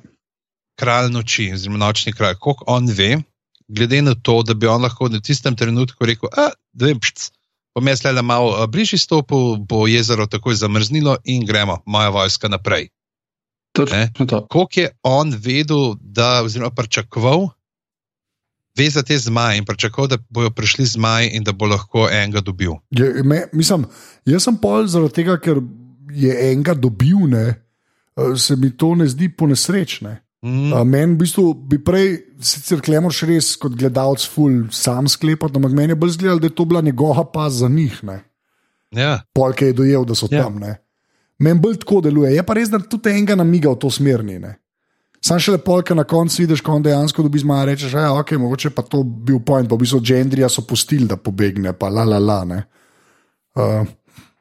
Speaker 1: Kralj noči, oziroma nočni kralj, koliko on ve, glede na to, da bi on lahko v tistem trenutku rekel: da vem, pšc, bom jaz le malo a, bližje stopil, bo jezero takoj zamrznilo in gremo, moja vojska naprej.
Speaker 2: Točno to.
Speaker 1: Koliko je on vedel, da, oziroma pričakoval, ve za te zmaje in pričakoval, da bojo prišli zmaji in da bo lahko enega dobil.
Speaker 3: Je, me, mislim, jaz sem pol zaradi tega, ker je enega dobil, ne, eh, se mi to ne zdi ponesrečne.
Speaker 1: Mm,
Speaker 3: meni v bistvu bi prej, sicer klemoš res kot gledalec, ful sam sklepati, ampak meni je bolj zgledal, da je to bila njegova pa za njih. Ne.
Speaker 1: ja,
Speaker 3: Polk je dojel, da so
Speaker 2: Ja.
Speaker 3: tam. Ne. Meni bolj tako deluje. Je pa res, da tudi enega namiga v to smerni. Ne. Sam še lepo, ker na koncu vidiš, ko on dejansko dobi zmaja, rečeš, da je ok, mogoče pa to bil point, pa v bistvu Gendrija so pustili, da pobegne, pa la la la. ne. Uh,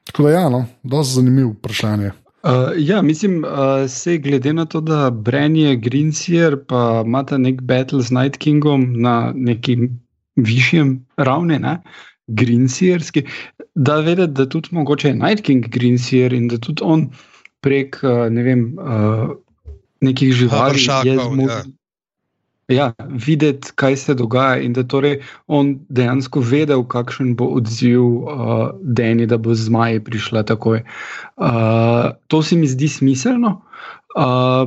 Speaker 3: tako da ja, no, dosti zanimivo vprašanje.
Speaker 2: Uh, ja, mislim, uh, se glede na to, da Bren je Greensier, pa imata nek battle z Night Kingom na neki višjem ravni, ne? Greensierski, da vedeti, da tudi mogoče je Night King Greensier in da tudi on prek uh, ne vem, uh, nekih živali je
Speaker 1: Havršakov,
Speaker 2: zmožen. Ja, videti, kaj se dogaja, in da torej on dejansko vedel, kakšen bo odziv uh, Deni, da bo z zmaji prišla takoj. Uh, to se mi zdi smiselno. Uh,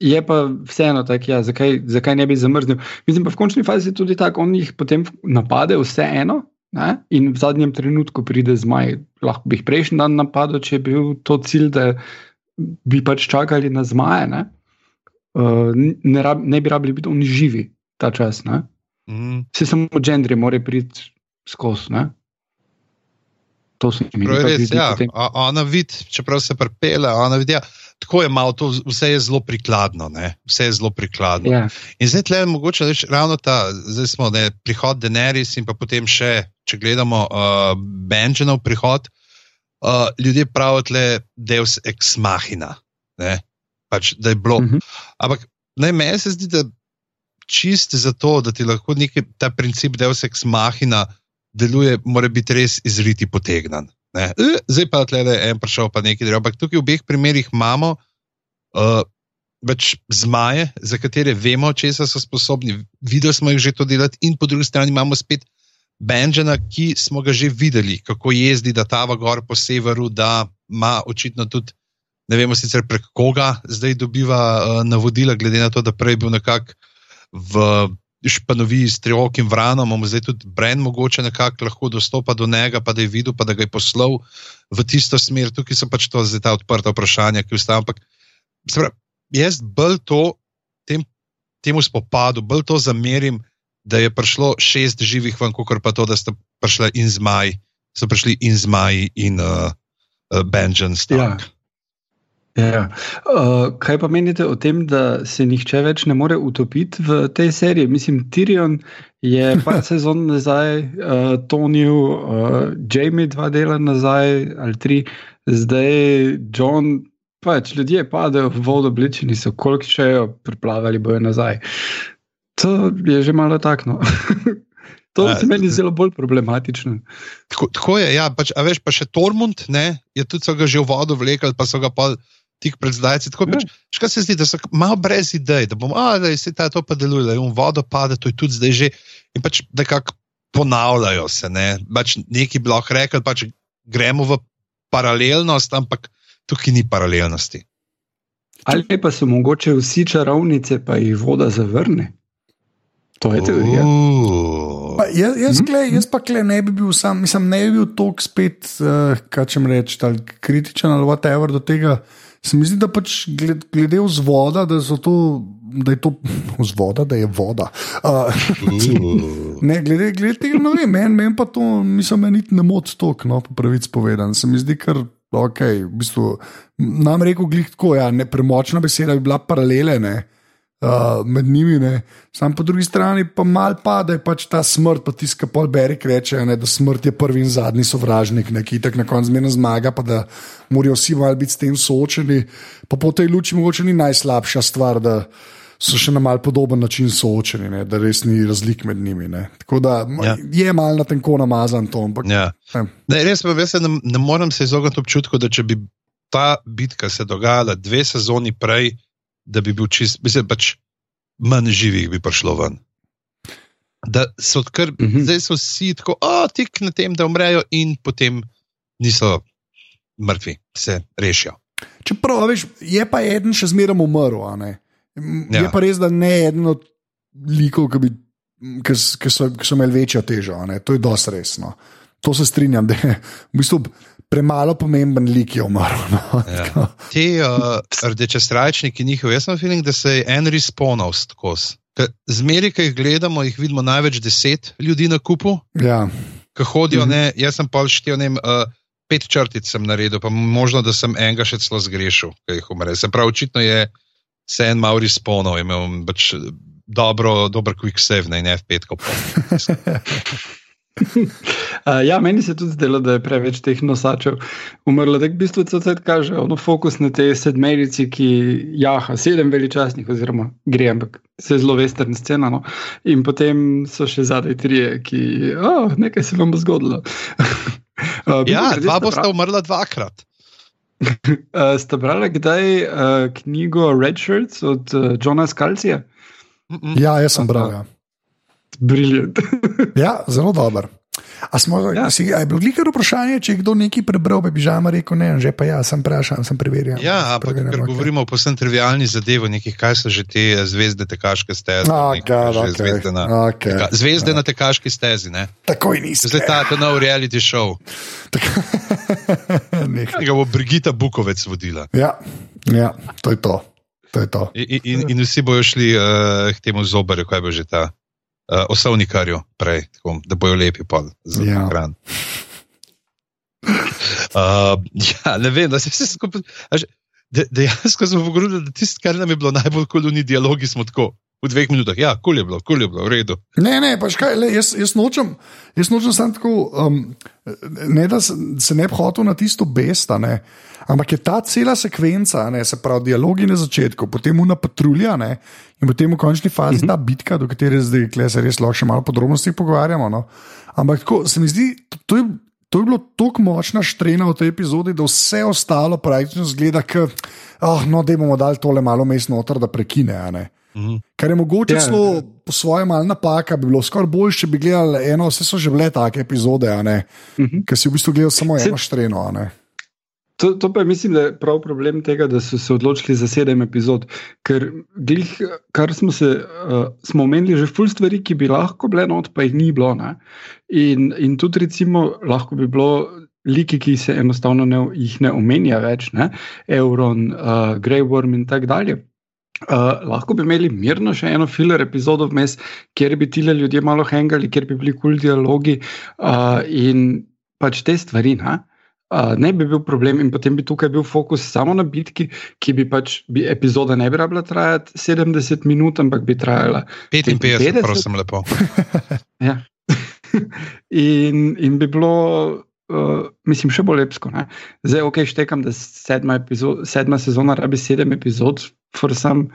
Speaker 2: je pa vseeno tako, ja, zakaj, zakaj ne bi zamrznil. Mislim pa v končni fazi je tudi tako, on jih potem napade, vseeno. Ne? In v zadnjem trenutku pride zmaj. Lahko bi jih prejšnji dan napadel, če je bil to cilj, da bi pač čakali na zmaje. Ne? Uh, ne, rab, ne bi rabili biti oni živi ta čas. Ne?
Speaker 1: mm,
Speaker 2: Vse samo gendri, mora priti skozi. To se mi pač
Speaker 1: res,
Speaker 2: zdi
Speaker 1: ja.
Speaker 2: potem-
Speaker 1: Ona vidi, čeprav se prepele, ona vidi. Ja. Tako je malo, to, vse je zelo prikladno. Ne? Vse je zelo prikladno.
Speaker 2: Ja,
Speaker 1: In zdaj tle je mogoče reči ravno ta, zdaj smo ne, prihod Denerys in pa potem še, če gledamo uh, Benjaminov prihod, uh, ljudje pravijo tle Deus ex machina. Ne? Pač, da je bilo.
Speaker 2: Mhm.
Speaker 1: Ampak ne, meni se zdi, da čist zato, da ti lahko neki, ta princip Deus ex machina deluje, mora biti res izriti potegnan. Ne? E, Zdaj pa tle je en prišel, pa nekaj drugega. Ampak tukaj v obeh primerih imamo uh, več zmaje, za katere vemo, česa so sposobni. Videli smo jih že to delati, in po drugi strani imamo spet Benjana, ki smo ga že videli, kako jezdi, da tava gor po severu, da ima očitno tudi. Ne vemo sicer prek koga zdaj dobiva uh, navodila, glede na to, da prej bil nekako v španoviji s triokim vranom, mu zdaj tudi Bren mogoče nekako lahko dostopa do njega, pa da je videl, pa da ga je poslal v tisto smer. Tukaj so pač to zdaj ta odprta vprašanja, ki ostajajo. Ampak pravi, jaz bolj to tem, temu spopadu, bolj to zamerim, da je prišlo šest živih ven, kot pa to, da sta prišli in zmaj, so prišli in zmaj in uh, uh, Benjamin Stark.
Speaker 2: Ja. Uh, kaj pa menite o tem, da se nihče več ne more utopiti v tej seriji? Mislim, Tyrion je par sezon nazaj, uh, Toniju, uh, Jamie dva dela nazaj ali tri, zdaj John. Pač ljudje padejo v vodo, obličeni so, koliko še jo preplavali, bojo nazaj. To je že malo takno. to
Speaker 1: Ja,
Speaker 2: se meni zelo bolj problematično.
Speaker 1: Tako, tako je, ja, pač, a veš, pa še Tormund, ne, je tudi so ga že v vodo vlekli, pa so ga pa tik pred zdajci. Tako
Speaker 2: Ja.
Speaker 1: pač, škaj se zdi, da so malo brez idej, da bomo, a da se ta to pa deluje, da je v vodo pade, to je tudi zdaj že. In pač nekako ponavljajo se, ne, pač neki bi lahko rekli, pač gremo v paralelnost, ampak tukaj ni paralelnosti.
Speaker 2: Ali pa so mogoče vsi čarovnice, pa jih voda zavrne. To je teorija.
Speaker 1: Uuu.
Speaker 3: Pa Jaz, jaz,
Speaker 2: Mhm.
Speaker 3: kle, jaz pa kle ne bi bil sam, mislim, ne bi bil tako spet, uh, kaj če reči, ali kritičen ali whatever do tega. Se mi zdi, da pač gled, glede vzvoda, da, so to, da je to vzvoda, da je voda. Uh, ne, glede, glede tega, no, ne, meni men pa to, mislim, meni ne moti tok, no, po pravici povedan. Se mi zdi, kar ok, v bistvu, nam rekel glih tako, ja, ne, premočna beseda bi bila paralele, ne. Uh, med njimi, ne. sam po drugi strani pa mal pa, da je pač ta smrt, pa tiska pol Berik reče, ne, da smrt je prvi in zadnji sovražnik, ne, ki tak na koncu zmerno zmaga, pa da morajo vsi mal biti s tem soočeni. Pa po tej luči mogoče ni najslabša stvar, da so še na mal podoben način soočeni, ne, da res ni razlik med njimi. Ne. Tako da
Speaker 1: Ja.
Speaker 3: je mal na tenko namazan to, ampak
Speaker 1: Ja.
Speaker 3: ne.
Speaker 1: Ne, res pa se ne, ne morem se izogniti občutku, da če bi ta bitka se dogajala dve sezoni prej, da bi bil čist, mislim, pač manj živih bi prišlo ven. Da so kar, uh
Speaker 2: Mhm.
Speaker 1: -huh. zdaj so vsi tako, a tik na tem, da umrejo, in potem niso mrtvi, se rešijo.
Speaker 3: Čeprav, a veš, je pa eden še zmeraj umrl.
Speaker 1: Ja.
Speaker 3: Je pa res, da ne eden od likov, ki, bi, ki, ki, so, ki so imeli večjo težo. To je dosti resno. To se strinjam, da je v bistvu premalo pomemben lik je umrl. No.
Speaker 1: Ja. Ti uh, rdeče strajčniki, njihov, jaz sem feeling, da se je en responal skozi. Zmeri, ki jih gledamo, jih vidimo največ deset ljudi na kupu,
Speaker 3: Ja.
Speaker 1: ki hodijo.
Speaker 2: Mhm.
Speaker 1: Ne, jaz sem pa štel ne, vem, uh, pet črtic sem naredil, pa možno, da sem enega še celo zgrešil, ki jih umre. Se pravi, očitno je se en Mauri sponov, imel pač dobro, dober quick save na F5.
Speaker 2: Uh, ja, meni se tudi zdelo, da je preveč teh nosačev umrlo. Tako v bistvu se zdaj kaže ono fokus na tej sedmerici, ki jaha, sedem veličastnih, oziroma gre, ampak se zelo vestern scena. No? In potem so še zadaj trije, ki, oh, nekaj se vam bo zgodilo. uh,
Speaker 1: Ja,
Speaker 2: mimogrede,
Speaker 1: dva
Speaker 2: ste
Speaker 1: bosta
Speaker 2: bra-
Speaker 1: umrla dvakrat.
Speaker 2: Uh, ste brali kdaj uh, knjigo Red Shirts od uh, Johna Skalcija?
Speaker 1: Mm -mm.
Speaker 3: ja, jaz sem bral. Ja.
Speaker 2: Briljant.
Speaker 3: Ja, zelo dober. A, smo, ja. Si, a je bilo glikar vprašanje, če je kdo nekaj prebral, pa bi žama rekel ne, že pa ja, sem vprašal, sem preverjal.
Speaker 1: Ja, ampak ker
Speaker 3: okej.
Speaker 1: govorimo o posebno trivialni zadevi, nekih kaj so že te eh, zvezde tekaške steze. Nekaj,
Speaker 3: God,
Speaker 1: že
Speaker 3: okay.
Speaker 1: Zvezde na,
Speaker 3: Okay.
Speaker 1: teka, zvezde na tekaški stezi. Ne?
Speaker 3: Takoj nisi.
Speaker 1: Zdaj ta, ta nov reality show, ki ga bo Brigita Bukovec vodila.
Speaker 3: ja, ja, to je to. to, je to.
Speaker 1: In, in, in vsi bojo šli uh, k temu zobarju, kaj bo že ta. Uh, osovnikarju prej, tako, da bojo lepi pol za
Speaker 3: Ja.
Speaker 1: ekran. Uh, ja, ne vem, da se vse skupaj. Dejansko smo pogledali, da tisto, kar nam je bilo najbolj koluni dialogi, smo tako v dveh minutah. Ja, kul je bilo, kul je bilo, v redu.
Speaker 3: Ne, ne, pač kaj, le, jaz, jaz nočem, jaz nočem samo tako, um, ne da se, se ne bi hotel na tisto besta, ne, ampak je ta cela sekvenca, ne, se pravi, dialogi na začetku, potem una patrulja ne, in potem v končni fazi uh -huh. ta bitka, do katere zdaj kle, se res lahko še malo podrobnosti pogovarjamo. No. Ampak tako se mi zdi, to, to je. To je bilo tako močna štrena v tej epizodi, da vse ostalo praktično zgleda, da oh, no, bomo dali tole malo mest noter, da prekine. a ne.
Speaker 1: Mhm.
Speaker 3: Kar je mogoče
Speaker 2: Ja.
Speaker 3: celo po svoje malce napaka, bi bilo skoraj bolje, če bi gledali eno, vse so že bile take epizode, uh -huh.
Speaker 2: Mhm.
Speaker 3: ker si v bistvu gledal samo
Speaker 2: Se-
Speaker 3: eno štreno. a ne.
Speaker 2: To, to pa je, mislim, da je prav problem tega, da so se odločili za sedem epizod. Ker, glih, kar smo se, uh, smo omenili, že ful stvari, ki bi lahko bile not, pa jih ni bilo. ne. In, in tudi, recimo, lahko bi bilo liki, ki se enostavno ne, jih ne omenja več, ne? Euron, uh, Grey Worm in tako dalje. Uh, lahko bi imeli mirno še eno filler epizodo vmes, kjer bi ti ljudje malo hengali, kjer bi bili kul cool dialogi uh, in pač te stvari. Ne? Uh, ne bi bil problem, in potem bi tukaj bil fokus samo na bitki, ki bi pač bi epizoda ne bi rabila trajati 70 minut, ampak bi trajala
Speaker 1: 55,
Speaker 2: 55?
Speaker 1: prosim, lepo.
Speaker 2: Ja. in, in bi bilo, uh, mislim, še bolj lepsko. Ne? Zdaj, ok, štekam, da sedma, epizod, sedma sezona rabi sedem epizod, sam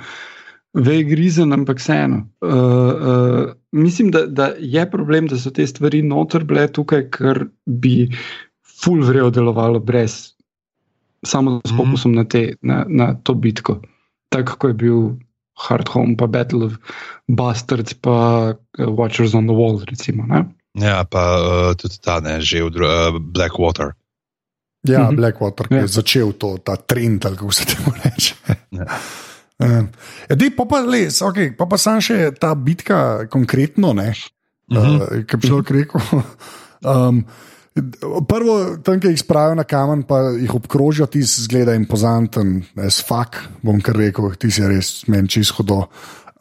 Speaker 2: vej grizen, ampak vseeno. Uh, uh, mislim, da, da je problem, da so te stvari noter bile tukaj, ker bi full vrejo delovalo brez. Samo s
Speaker 1: Mhm.
Speaker 2: fokusom na, te, na, na to bitko. Tako kot je bil Hard Home, pa Battle of Bastards, pa uh, Watchers on the Wall. Recimo, ne?
Speaker 1: Ja, pa uh, tudi ta, ne, že v uh, Blackwater.
Speaker 3: Ja, uh
Speaker 2: Mhm.
Speaker 3: -huh. Blackwater, ki
Speaker 2: Ja.
Speaker 3: je začel to, ta trend, kako se temu reče.
Speaker 1: Ja.
Speaker 3: Edej, pa pa les, okay, pa pa sam še ta bitka konkretno, ne, uh
Speaker 1: Mhm.
Speaker 3: -huh. uh, ki bi človek rekel. Um, Prvo, tam, ki jih spravijo na kamen, pa jih obkrožijo, ti zgleda impozanten, s fak, bom kar rekel, ti si res meni čisto do.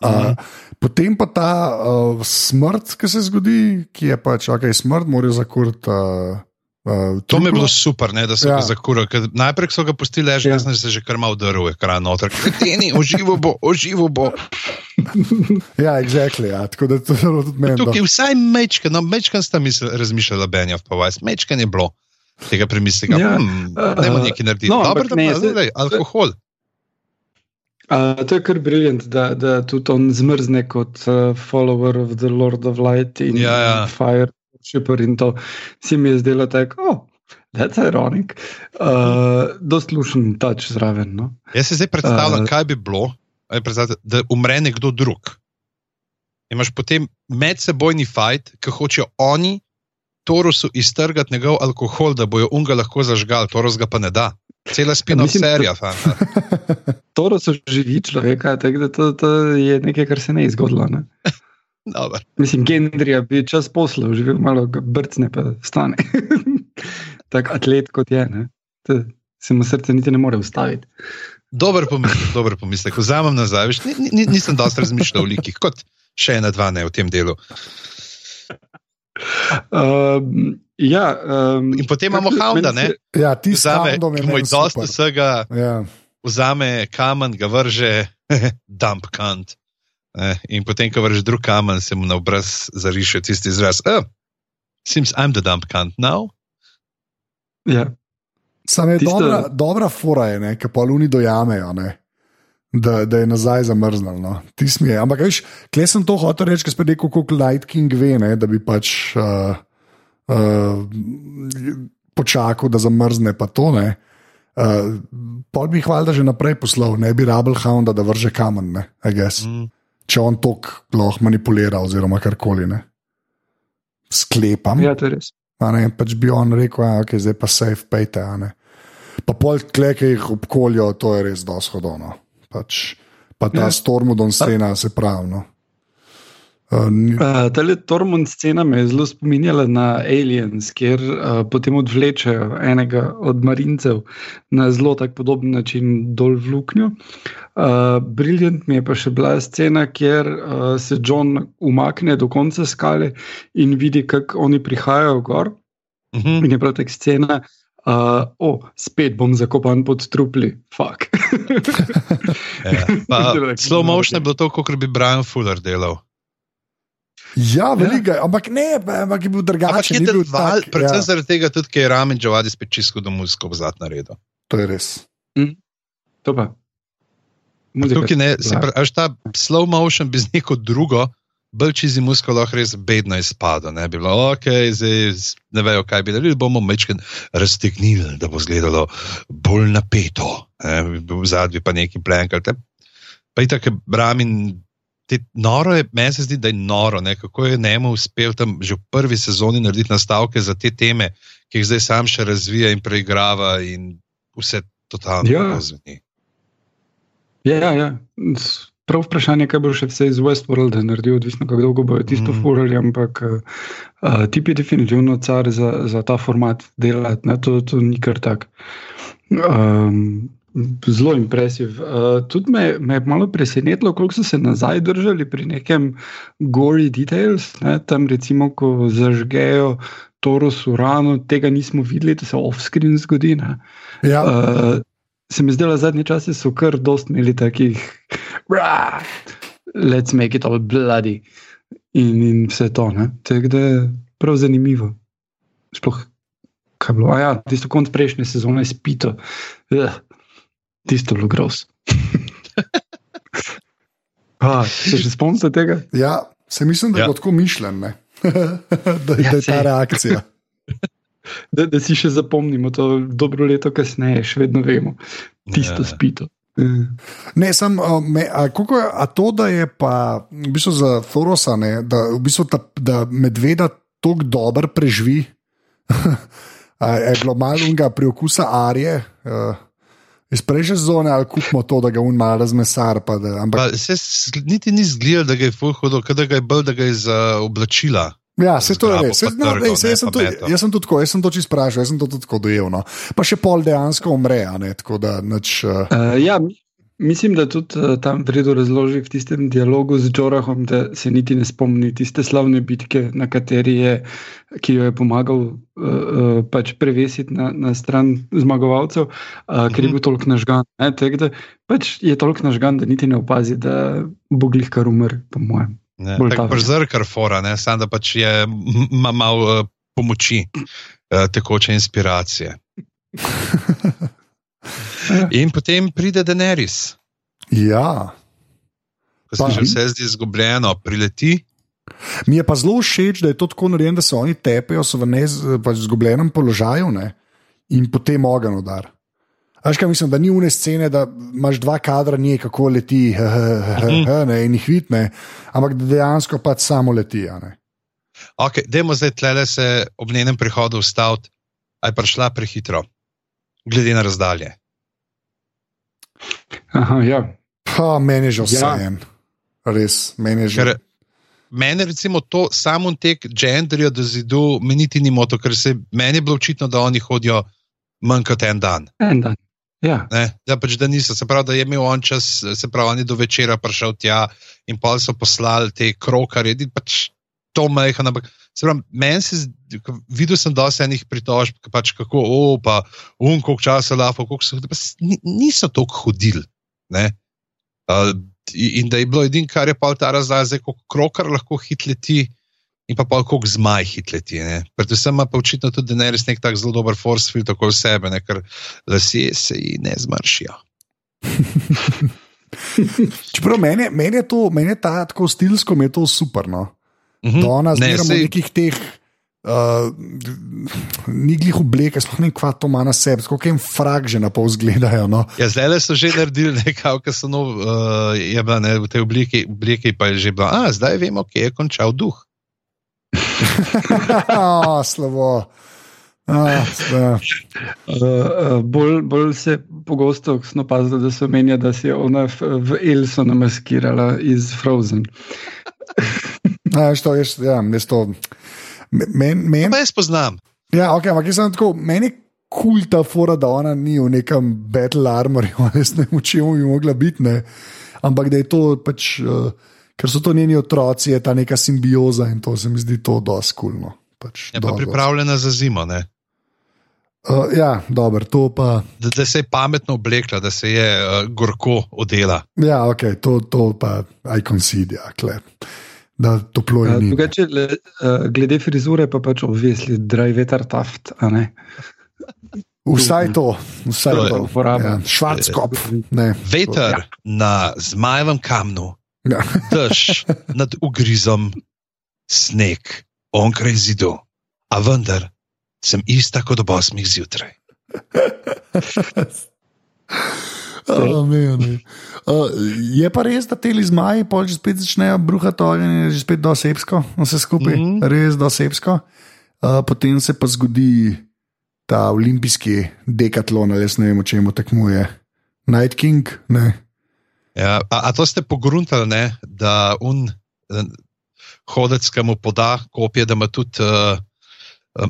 Speaker 3: Uh, potem pa ta uh, smrt, ki se zgodi, ki je pač, ok, smrt, morajo zakuriti. Uh, uh,
Speaker 1: To mi je bilo super, ne, da so
Speaker 3: Ja.
Speaker 1: ja. ga zakurili. ker Najprej so ga pustili ležati,
Speaker 2: Ja.
Speaker 1: ja. se že kar mal drl, ekran noter. Teni, oživo bo, oživo bo.
Speaker 3: Ja, exactly, ja. tako da to je bilo tudi meni.
Speaker 1: Tukaj vsaj mečken, no mečken sta misl, razmišljala Benjav, pa vas, mečken je bilo. Tega premisleka,
Speaker 2: Ja,
Speaker 1: hmm, ne bo
Speaker 2: uh,
Speaker 1: nekaj narediti.
Speaker 2: no,
Speaker 1: Dobro, da
Speaker 2: ne,
Speaker 1: pa
Speaker 2: zdaj-
Speaker 1: zdaj, alkohol.
Speaker 2: Uh, to je kar briljant, da, da tudi on zmrzne kot uh, follower of the Lord of Light in
Speaker 1: Ja, ja.
Speaker 2: Fire Shipper in to se mi je zdelo tako, oh, that's ironic. Uh, dost lušen tač zraven. No?
Speaker 1: Jaz se zdaj predstavljam,
Speaker 2: Uh,
Speaker 1: kaj bi bilo, da umre nekdo drug. Imaš potem medsebojni fajt, ki hočejo oni Torusu iztrgati njegov alkohol, da bojo unga lahko zažgal, Torus ga pa ne da. Cela spina
Speaker 2: da-
Speaker 1: serija.
Speaker 2: Toro so živi človeka, tako da to, to je nekaj, kar se ne je zgodilo. Ne?
Speaker 1: Dobar.
Speaker 2: Mislim, Gendrija bi čas poslal, živel malo brcne, pa stane. Tako atlet kot je, ne? To se mu srce niti ne more ustaviti.
Speaker 1: Dober pomislek, dober pomislek. Vzamem nazaj, veš, ni, ni, nisem dosti razmišljal o likih, kot še ena, dva ne v tem delu.
Speaker 2: Um, ja, um,
Speaker 1: In potem imamo Hounda, ne?
Speaker 3: Ja, ti si
Speaker 1: Vzame,
Speaker 3: tam,
Speaker 1: ki mu je dosti vsega,
Speaker 3: Ja.
Speaker 1: vzame kamen, ga vrže, dump kant. Ne, in potem, ko vrže drug kamen, se mu na obraz zariše tisti izraz. Oh, seems I'm the dump kant now.
Speaker 2: Ja.
Speaker 3: Sam je
Speaker 2: Tisto-
Speaker 3: dobra, dobra fora, je, ne, ki pa luni dojamejo, ne, da, da je nazaj zamrznil. No. Tis mi je. Ampak, veš, kle sem to hotel reči, ker spet rekel, kako Light King ve, ne, da bi pač uh, uh, počakal, da zamrzne pa to. Ne. Uh, pol bi jih valjda že naprej poslal, ne bi rabel Hounda, da vrže kamen, ne, I guess.
Speaker 1: Mm.
Speaker 3: Če on tok lahko manipulira, oziroma karkoli. Ne. Sklepam.
Speaker 2: ja, to je res.
Speaker 3: Ne, pač bi on rekel, da okay, zdaj pa safe pejte. Pa pol tle, ki jih obkoljo, to je res doshodno. Pač, pa ta
Speaker 2: Ja.
Speaker 3: stormodon scena, se pravi. Uh, ni-
Speaker 2: Uh, Ta Tormund scena me je zelo spominjala na Aliens, kjer uh, potem odvlečejo enega od marincev na zelo tak podoben način dol v luknjo. Uh, Briljant mi je pa še bila scena, kjer uh, se John umakne do konca skale in vidi, kako oni prihajajo gor.
Speaker 1: Mhm.
Speaker 2: In je prav tak scena. Uh, o, spet bom zakopan pod trupli, fuck.
Speaker 1: Ja. Slow motion je bilo to, kot bi Brian Fuller delal.
Speaker 3: Ja, veliko, ja. ampak ne, ampak je bil
Speaker 1: Ampak
Speaker 3: drugačen.
Speaker 1: je
Speaker 3: ni bil
Speaker 1: deloval,
Speaker 3: tak,
Speaker 1: predvsem
Speaker 3: ja,
Speaker 1: zaradi tega, tudi, ker je Ramen Džavadi spet čisto do muziko v zadnjem redu.
Speaker 3: to je res.
Speaker 2: To pa.
Speaker 1: Tukaj ne, se
Speaker 2: bila.
Speaker 1: pravi, až ta slow motion bi z neko drugo, bolj čizi muziko lahko res bedno izpadlo. Ne bi bilo, ok, zdaj z- ne vejo, kaj bi naredili, bomo mečken raztegnili, da bo izgledalo bolj napeto. Ne, v zadnji pa neki plenkal. te- Pa je tako, Ramin. Te, noro je, meni se zdi, da je noro, ne, kako je Nemo uspel tam že v prvi sezoni narediti nastavke za te teme, ki jih zdaj sam še razvija in preigrava, in vse totalno
Speaker 2: Ja.
Speaker 1: tako zveni.
Speaker 2: Ja, ja, ja. Prav vprašanje, kaj bo še vse iz Westworlda naredil, odvisno kako dolgo bojo tisto mm. furali, ampak uh, tip je definitivno car za, za ta format delati, ne? to, to ni kar tak. Um, zelo impresiv. Uh, tudi me, me je malo presenetilo, koliko so se nazaj držali pri nekem gory details, ne? tam recimo, ko zažgejo Toros urano, tega nismo videli, da se off-screen zgodi. Ne?
Speaker 3: Ja,
Speaker 2: Uh, se mi zdelo, zadnje čase so kar dost imeli takih, "Rah, let's make it all bloody in, in vse to. Tako da je prav zanimivo. Sploh, kaj je bilo, a ja, tisto konc prejšnje sezone je spito, uh, tisto je bilo groz. A, se še spomnite tega?
Speaker 3: ja, se mislim, da je
Speaker 1: Ja.
Speaker 3: ja. tako mišljen, ne? da,
Speaker 2: Ja,
Speaker 3: ja, da je ta
Speaker 2: sej.
Speaker 3: reakcija.
Speaker 2: Da, da si še zapomnimo to dobro leto kasneje, še vedno vemo, tisto
Speaker 1: Ja.
Speaker 2: ja. spito. Uh.
Speaker 3: Ne, sem, a, me, a, koliko je, a to, da je pa v bistvu za Thorosa, ne, da, v bistvu ta, da medveda tako dobro preživi, a, je bilo malo unga priokusa arije. Uh, Iz prejšnje sezone ali kupimo to, da ga un malo razmesar. Pa da, ampak,
Speaker 1: Pa se niti ni zgledal, da ga je fulhodo, da ga je bolj, da ga je za oblačila.
Speaker 3: ja, se to je res. Se, no,
Speaker 1: trgal,
Speaker 3: ej, se, jaz, sem to, jaz sem to tako, jaz sem to čisto sprašal, jaz sem to tudi tako dojel. No. Pa še pol dejansko umre, a ne, tako da nič. Uh,
Speaker 2: Uh, ja, mislim, da tudi uh, tam vredo razloži v tistem dialogu z Džorahom, da se niti ne spomni tiste slavne bitke, na kateri je, ki jo je pomagal uh, pač prevesiti na, na stran zmagovalcev, uh, ker je bil toliko nažgan. Ne, tako da pač je toliko nažgan, da niti ne opazi, da bo glih kar umr, po mojem.
Speaker 1: Ne, tako
Speaker 2: ta
Speaker 1: brzrkar fora, ne, samo da pač je ima malo uh, pomoči, uh, tekoče inspiracije. In potem pride Daenerys,
Speaker 3: ja.
Speaker 1: ko se
Speaker 3: Pa-
Speaker 1: že vse zdi izgubljeno, prileti.
Speaker 3: Mi je pa zelo všeč, da je to tako narejeno, da se oni tepejo, so v nez- pač izgubljenem položaju ne? in potem ogen udar. Až kaj mislim, da ni une scene, da imaš dva kadra, nje kako leti, ne, in jih vidne, ampak da dejansko pač samo leti.
Speaker 1: Okay, Dajmo zdaj tlele se ob njenem prihodu ustaviti, aj prišla prehitro, glede na razdalje.
Speaker 2: Aha, ja.
Speaker 3: Pa meni je že vse
Speaker 2: Ja.
Speaker 3: en. Res, meni je že.
Speaker 1: Ker mene recimo to samo tek genderja do zidu, meni niti ni moto, ker se meni je bilo očitno, da oni hodijo manj kot en dan.
Speaker 2: En dan. Ja.
Speaker 1: Ne? Da pač da niso, se pravi, da je imel on čas, se pravi, on je do večera prišel tja in pol so poslali te krokarje, pač to majhen, ampak se pravi, meni se zdi, videl sem dosti enih pritožb, pač kako, o, pa um, koliko časa lafo, koliko so, pa ni- niso toliko hodili. ne. Uh, in da je bilo edino, kar je pa ta zdaj, koliko krokar lahko hitleti. In pa pol koliko zmaj hitleti. Ne? Predvsem ima pa očitno tudi Daenerys nek tak zelo dober force field okoli sebe, ne? ker lasje se ji ne zmršijo.
Speaker 3: Čeprav meni, meni je to, meni je ta tako stilsko, mi je to super. No.
Speaker 1: Mhm.
Speaker 3: Da ona
Speaker 1: Ne,
Speaker 3: zmeraj
Speaker 1: sej-
Speaker 3: nekih teh. Uh, ni glih obleke, sploh ne kva to ima na sebi, kako jim frag že na pol zgledajo. No.
Speaker 1: Ja, zdaj le so že naredili nekaj, kar so nov, uh, je bila ne, v tej obliki, obliki pa je že bila. A, zdaj vemo, kje je končal duh.
Speaker 3: oh, slabo. Ah.
Speaker 2: Uh, uh, bolj, bolj se pogosto sem opazil, da se omenja, da se je ona v, v Elso namaskirala iz Frozen.
Speaker 3: Ja, veš to, jaz, ja, jaz to. Men, men,
Speaker 1: Pa jaz poznam.
Speaker 3: ja, okay, ampak jaz sem tako, meni kul ta fora, da ona ni v nekem battle armorju, jaz ne vem, čemu bi mogla biti, ne. ampak da je to pač, uh, ker so to njeni otroci, je ta neka simbioza in to se mi zdi to dosti kulno. Pač,
Speaker 1: Je pa
Speaker 3: dosti,
Speaker 1: pripravljena za zimo. Ne?
Speaker 3: Uh, ja, dobro, to pa.
Speaker 1: Da, da se je pametno oblekla, da se je uh, gorko odela.
Speaker 3: Ja, ok, to, to pa I concede, ja, kle. Da toplo je
Speaker 2: Uh, drugače, le, uh, glede frizure pa pač obvisli, dry veter taft, a ne.
Speaker 3: Vsaj to, vsaj
Speaker 1: To
Speaker 3: to.
Speaker 2: uporaba.
Speaker 3: Ja, Švarckop. Ne.
Speaker 1: Veter na zmajevem kamnu,
Speaker 3: Ja.
Speaker 1: dež nad ugrizom, sneg, onkraj zidu, a vendar sem ista kot ob osmih zjutraj.
Speaker 3: Oh, ne, ne. Uh, je pa res, da te zmaji pol že spet začnejo bruhati ogenj, je že spet dosebsko, vse skupaj, mm. -hmm. res dosebsko. Uh, potem se pa zgodi ta olimpijski dekatlon, ali jaz ne vem, o čem tekmuje. Night King, ne.
Speaker 1: Ja, a, a to ste pogruntali, ne, da un eh, hodec, ki mu poda kopije, da ima tudi uh,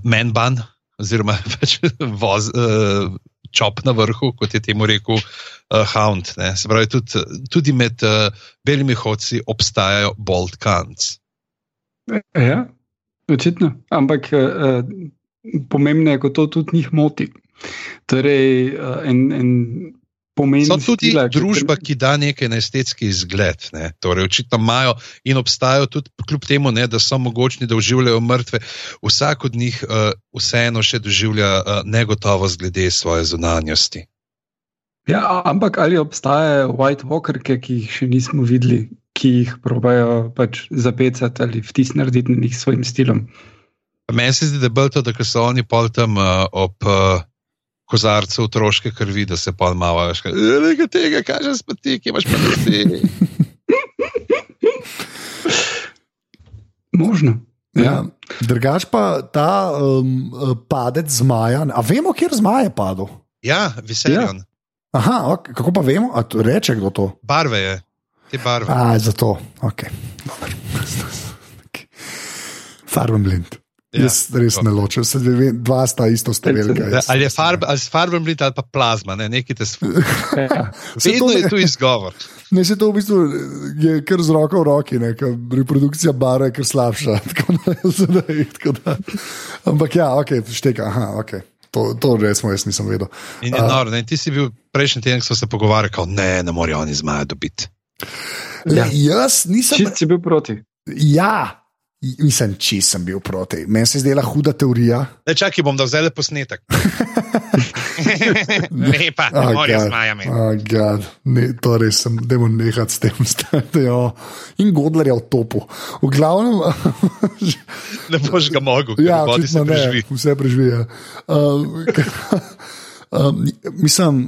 Speaker 1: menban, oziroma pač voz, uh, čop na vrhu, kot je temu rekel uh, Hound. Ne. Se pravi, tudi, tudi med uh, belimi hodci obstajajo bold kants.
Speaker 2: Ja, očitno. Ampak uh, pomembno je, ko to tudi njih moti. Torej, uh, en, en pomen
Speaker 1: So tudi
Speaker 2: stila,
Speaker 1: družba, ki da nekaj na estetski izgled. Ne. Torej, očitno imajo in obstajajo tudi, kljub temu, ne, da so mogočni, da uživajo mrtve. Vsak od njih uh, vseeno še doživlja uh, negotovost glede svoje zunanjosti.
Speaker 2: Ja, ampak ali obstajajo white walkerke, ki jih še nismo videli, ki jih probajo pač zapecati ali vtisniti na njih svojim stilom?
Speaker 1: Meni se zdi, da je bolj to, da so oni pol tam uh, ob uh, kozarcu otroške krvi, da se pol malo več. Nekaj tega, kaže spati, ki imaš pa ti.
Speaker 2: Možno.
Speaker 3: Ja. Drugač pa ta um, padec zmaja. A vemo, kjer zmaj je padel?
Speaker 1: Ja, Viserion.
Speaker 3: Aha, ok, kako pa vemo, a to reče kdo to?
Speaker 1: Barve je, te barve.
Speaker 3: A, zato, ok. Farben blind.
Speaker 1: Ja,
Speaker 3: Ja, Jaz res
Speaker 1: to.
Speaker 3: ne ločem, se dve, dva sta isto stavelka.
Speaker 1: Ja, ali je farb, ali farben blit ali pa plazma, ne, nekaj te svet.
Speaker 2: Ja.
Speaker 1: Vedno je tu izgovor.
Speaker 3: Ne, se to v bistvu je kar z roko v roki, ne, ker reprodukcija bara je kar slabša. Tako da, zdaj, tako da. Ampak ja, ok, šteka, aha, ok. To, to res smo, jaz nisem vedel.
Speaker 1: In je noro, ne, ti si bil prejšnji teden, ko smo se pogovarjali, kao, ne, ne morajo oni zmaja dobiti.
Speaker 3: Le,
Speaker 2: Ja.
Speaker 3: jaz nisem.
Speaker 2: Čist si bil proti.
Speaker 3: Ja, mislim, če sem bil proti. Meni se je zdela huda teorija.
Speaker 1: Ne, čakaj, bom dal zdaj posnetek. ne, pa, ne
Speaker 3: Ah,
Speaker 1: morajo
Speaker 3: God.
Speaker 1: zmaja imeti.
Speaker 3: Ah, God. ne, to res sem, da moram nehati s tem. stati. In Godler je v topu. V glavnem,
Speaker 1: Ne boš ga mogel,
Speaker 3: ja,
Speaker 1: ker vodi se
Speaker 3: ne,
Speaker 1: preživi.
Speaker 3: vse preživi. ja. Um, um, mislim,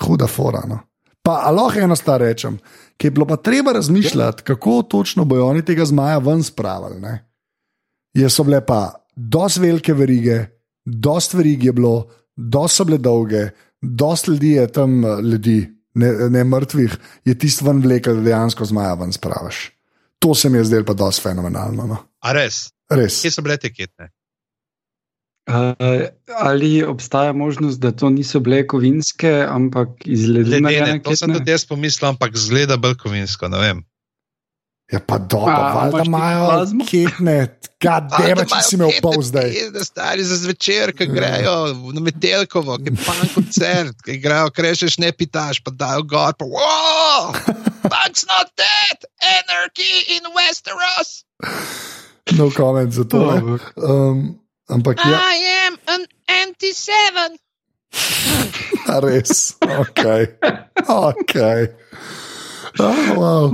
Speaker 3: huda fora. No. Pa a lahko eno stvar rečem, ki je bilo pa treba razmišljati, kako točno bojo oni tega zmaja ven spravili. Ne? Je so bile pa dosti velike verige, dosti verig je bilo, dosti so bile dolge, dosti ljudi je tam ljudi, ne, ne mrtvih, je tisto ven vlekel, da dejansko zmaja ven spraviš. To se mi je zdelo pa dosti fenomenalno. No.
Speaker 1: A res,
Speaker 3: Res.
Speaker 1: kje so bile te ketne?
Speaker 2: Uh, ali obstaja možnost, da to niso bile kovinske, ampak iz
Speaker 1: Ledene,
Speaker 2: narejene
Speaker 1: to sem tudi jaz pomislil, ampak zgleda bolj kovinsko, ne vem.
Speaker 3: Ja, pa dobro,
Speaker 2: A,
Speaker 3: valjda
Speaker 2: imaš ti
Speaker 3: imajo ketne, kadema, če si imel pol zdaj.
Speaker 1: Da stari za zvečer,
Speaker 3: Ja.
Speaker 1: ki grejo na Metelkovo, ki je pan koncert, ki igrajo, krešeš ne pitaš, pa dajo gor, pa wow, punch not dead, anarchy in Westeros.
Speaker 3: No comment za to.
Speaker 2: Oh,
Speaker 3: Um, ampak ja,
Speaker 1: I am an anti-seven.
Speaker 3: res, ok. okay. Oh, wow.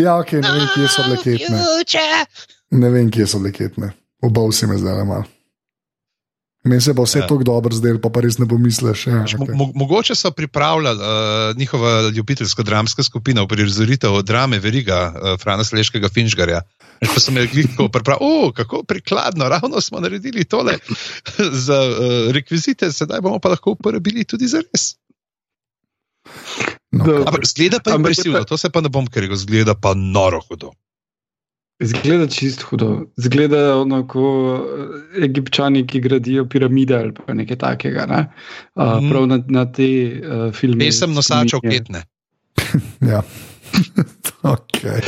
Speaker 3: Ja, ok, ne vem, kje so bile ketne.
Speaker 1: Future.
Speaker 3: Ne vem, kje so bile ketne. Oba si me zdaj malo. Meni se pa vse
Speaker 1: Ja.
Speaker 3: ja. tako dobro zdelo, pa, pa res ne pomisliš. Ja,
Speaker 1: Mo-
Speaker 3: okay.
Speaker 1: mo mogoče so pripravljali uh, njihova ljubiteljska dramska skupina v prizoritev drame Veriga, uh, Frana Sleškega Finžgarja. Pa so me gliko pripravili, oh, kako prikladno, ravno smo naredili tole za uh, rekvizite, sedaj bomo pa lahko uporabili tudi za res.
Speaker 3: no.
Speaker 1: Ampak zgleda pa impresivno, to se pa ne bom, ker ga zgleda pa noro hudo.
Speaker 2: Zgleda čist hudo. Zgleda ono, kot eh, egipčani, ki gradijo piramide ali pa nekaj takega. Ne? Uh,
Speaker 1: Mhm.
Speaker 2: prav na, na te uh, filme.
Speaker 1: Pesem nosačev
Speaker 2: spominja.
Speaker 1: ketne.
Speaker 3: Ja. okay.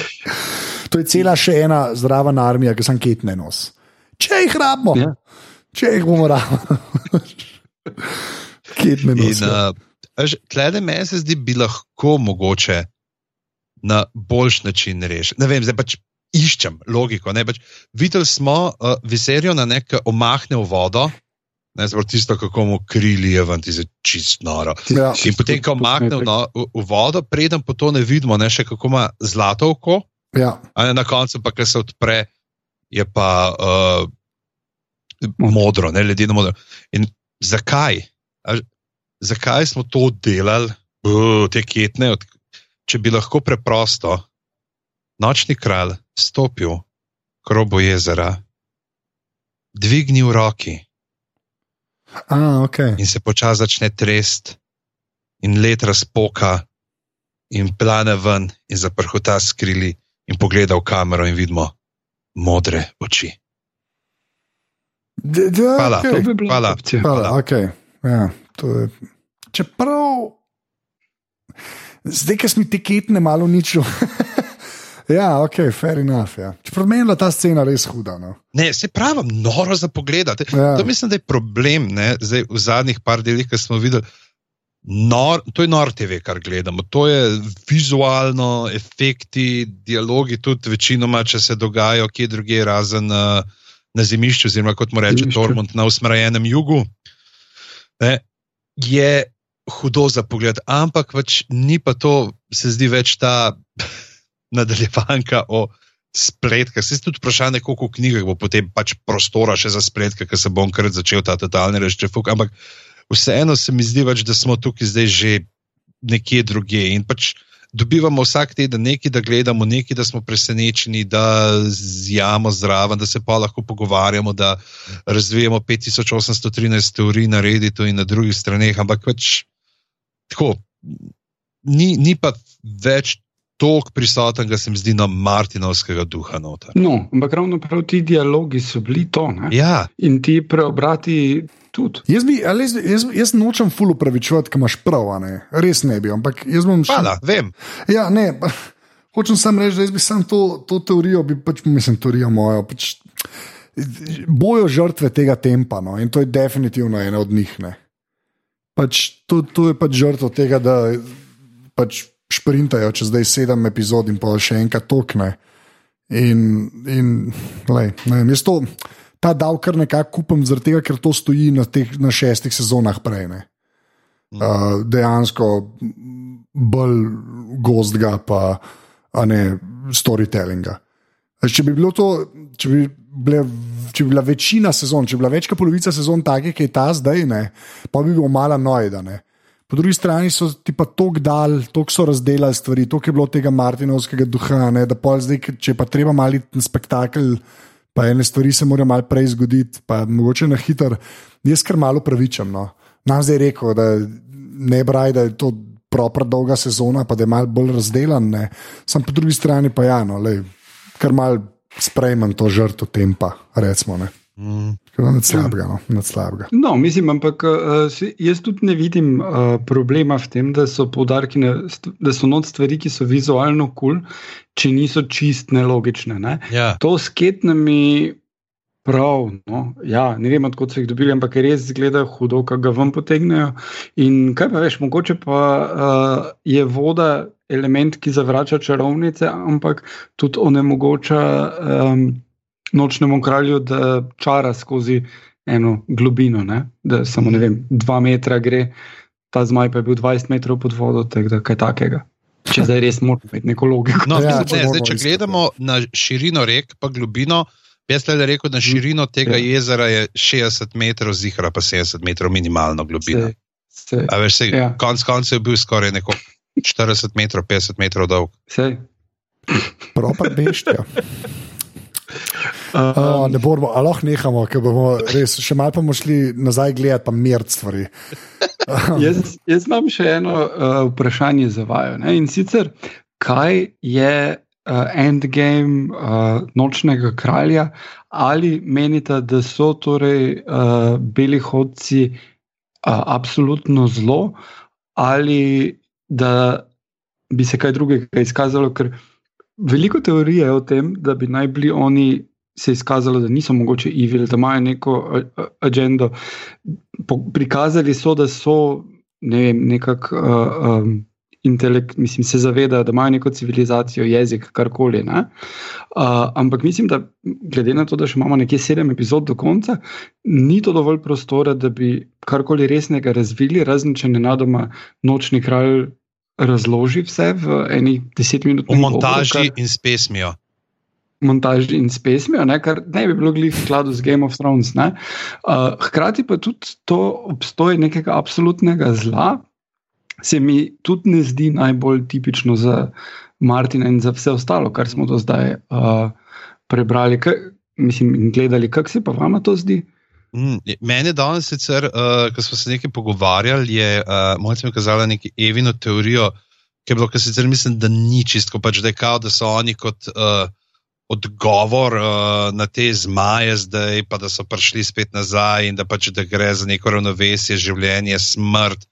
Speaker 3: To je cela še ena zdrava armija, ki sem ketne nos. Če jih rabimo,
Speaker 2: Ja.
Speaker 3: če jih bomo rabili. ketne nos.
Speaker 1: In uh, tlede meni se zdi, bi lahko mogoče na boljši način rešiti. Ne vem, zdaj pač iščem logiko. ne, Pač, videli smo uh, vizerijo na nek omahne v vodo. Ne, zelo tisto, kako mu krili je ven, je čist noro.
Speaker 3: Ja.
Speaker 1: In potem, ko omakne no, v, v vodo, preden po to ne vidimo, ne, še kako ima zlato oko,
Speaker 3: Ja.
Speaker 1: ne na koncu pa, ki se odpre, je pa uh, modro, ne ledeno modro. In zakaj? A, zakaj smo to delali, uh, te ketne, od, če bi lahko preprosto nočni kralj stopil k robu jezera, dvignil roki
Speaker 3: A, okay.
Speaker 1: in se počasi začne trest, in let razpoka, in plane ven, in zaprhuta skrili, in pogleda v kamero, in vidimo modre oči.
Speaker 3: D -d
Speaker 1: Hvala.
Speaker 3: okay.
Speaker 2: To bi bila
Speaker 1: Hvala.
Speaker 2: opcija.
Speaker 3: Hvala, okay. ja, to je. Čeprav, zdaj, ki smo ti ketne malo uničili. Ja, ok, fair enough. Ja. Čeprav meni je ta scena res huda. No.
Speaker 1: Ne, se pravi, noro za pogled.
Speaker 3: Ja.
Speaker 1: To mislim, da je problem ne, zdaj, v zadnjih par delih, ki smo videli. Nor, to je nor TV, kar gledamo. To je vizualno, efekti, dialogi, tudi večinoma, če se dogajajo kje drugje, razen uh, na zemišču, oziroma kot mu reče. Tormund na usmrajenem jugu. Ne, je hudo za pogled, ampak pač ni pa to, se zdi več ta nadaljevanka o spletkah. Se tudi vprašanje, koliko v knjigah bo potem pač prostora še za spletke, ker se bom kar začel ta totalni reščefuk. Ampak vseeno se mi zdi, pač, da smo tukaj zdaj že nekje druge in pač dobivamo vsak teden nekaj, da gledamo, nekaj, da smo presenečeni, da zjamo zraven, da se pa lahko pogovarjamo, da razvijamo 5813 teorij na Redditu in na drugih straneh, ampak pač tako, ni, ni pa več toliko prisotnega, se mi zdi, na Martinovskega duha noter.
Speaker 2: No, ampak ravno prav ti dialogi so bili to. Ne?
Speaker 1: Ja,
Speaker 2: In ti preobrati tudi.
Speaker 3: Jaz, bi, ali jaz, jaz, jaz nočem ful upravičevati, ker imaš prav, a ne? res ne bi. Ampak jaz bom še.
Speaker 1: hvala, vem.
Speaker 3: Ja, ne, pa, hočem samo reči, da jaz bi sam to, to teorijo, bi pač, mislim, teorijo mojo. Pač, bojo žrtve tega tempa no, in to je definitivno ena od njih. Ne. Pač, to, to je pač žrtev tega, da pač šprintajo čez zdaj sedem epizod in pa še enkrat tokne. In, in lej, ne vem, jaz to, ta dal kar nekako kupam, zaradi tega, ker to stoji na, teh, na šestih sezonah prej. Ne. Uh, dejansko bolj gozdga, pa ne storytellinga. Če bi bilo to, če bi, bile, če bi bila večina sezon, če bi bila več kot polovica sezon take, ki je ta zdaj, ne, pa bi bil mala nojda. Ne. Po drugi strani so ti pa tako dal, tako so razdelali stvari, tako je bilo tega Martinovskega duha, ne, da pol zdaj, če pa treba mali na spektakel, pa ene stvari se morajo malo prej zgoditi, pa mogoče na hiter. Jaz kar malo pravičam. No. Nam zdaj rekel, da ne braj, da je to propra dolga sezona, pa da je malo bolj razdeljen. ne. Sam po drugi strani pa ja, no, lej, kar mal sprejmem to žrtvo tempa, recimo. Ne.
Speaker 1: Mm.
Speaker 3: Nad slabega, no, nad slabega.
Speaker 2: No, mislim, ampak si- jaz tudi ne vidim uh, problema v tem, da so poudarki, da so not stvari, ki so vizualno kul, cool, če niso čist nelogične. Ne?
Speaker 1: Ja.
Speaker 2: To s ketnami. Prav, no, ja, ne vem, odkot so jih dobili, ampak res izgledajo hudo, kako ga vam potegnejo. In kaj pa veš, mogoče pa uh, je voda element, ki zavrača čarovnice, ampak tudi onemogoča um, nočnemu kralju, da čara skozi eno globino, ne? da samo ne vem, dva metra gre, ta zmaj pa je bil 20 metrov pod vodo, tako da kaj takega. Če zdaj res moramo imeti neko logiko.
Speaker 1: No,
Speaker 3: Ja,
Speaker 1: ja, ne, zdaj, če
Speaker 3: iskati.
Speaker 1: gledamo na širino rek, pa globino. Jaz le rekel, da širino tega
Speaker 2: Ja.
Speaker 1: jezera je 60 metrov, zihra pa 70 metrov minimalno globina.
Speaker 2: Se, se,
Speaker 1: A veš, se,
Speaker 2: Ja.
Speaker 1: ja. konc koncev je bil skoraj neko 40 metrov, 50 metrov dolg.
Speaker 2: se.
Speaker 3: Propa beštja.
Speaker 2: Uh,
Speaker 3: ne bomo, ali lahko nehamo, ker bomo res še malo bomo šli nazaj gledati, pa mer stvari.
Speaker 2: Jaz, jaz imam še eno uh, vprašanje za vaju. Ne? In sicer, kaj je uh, endgame uh, nočnega kralja, ali menite, da so torej uh, beli hodci uh, absolutno zlo, ali da bi se kaj drugega izkazalo, ker veliko teorije je o tem, da bi naj bili oni. Se je izkazalo, da niso mogoče evil, da imajo neko agendo. Prikazali so, da so ne vem, nekako uh, um, intelekt, mislim, se zavedajo, da imajo neko civilizacijo, jezik, karkoli. Uh, ampak mislim, da glede na to, da še imamo nekje sedem epizod do konca, ni to dovolj prostora, da bi karkoli resnega razvili, razen če ne nadoma nočni kralj razloži vse v eni deset minut.
Speaker 1: V montaži kar... in s pesmijo.
Speaker 2: Montaži in s pesmijo, ne, kar ne bi bilo v skladu z Game of Thrones. Uh, hkrati pa tudi to obstoj nekega absolutnega zla, se mi tudi ne zdi najbolj tipično za Martina in za vse ostalo, kar smo do zdaj uh, prebrali kaj, mislim, in gledali. Kako se pa vama to zdi?
Speaker 1: Mm, meni je danes sicer, uh, ko smo se nekaj pogovarjali, je uh, mojca mi kazala neko evino teorijo, ki je bilo, ki sicer mislim, da ni čisto, pač da je kao, da so oni kot. Uh, Odgovor uh, na te zmaje, zdaj pa da so prišli spet nazaj, in da pač da gre za neko ravnovesje, življenje, smrt,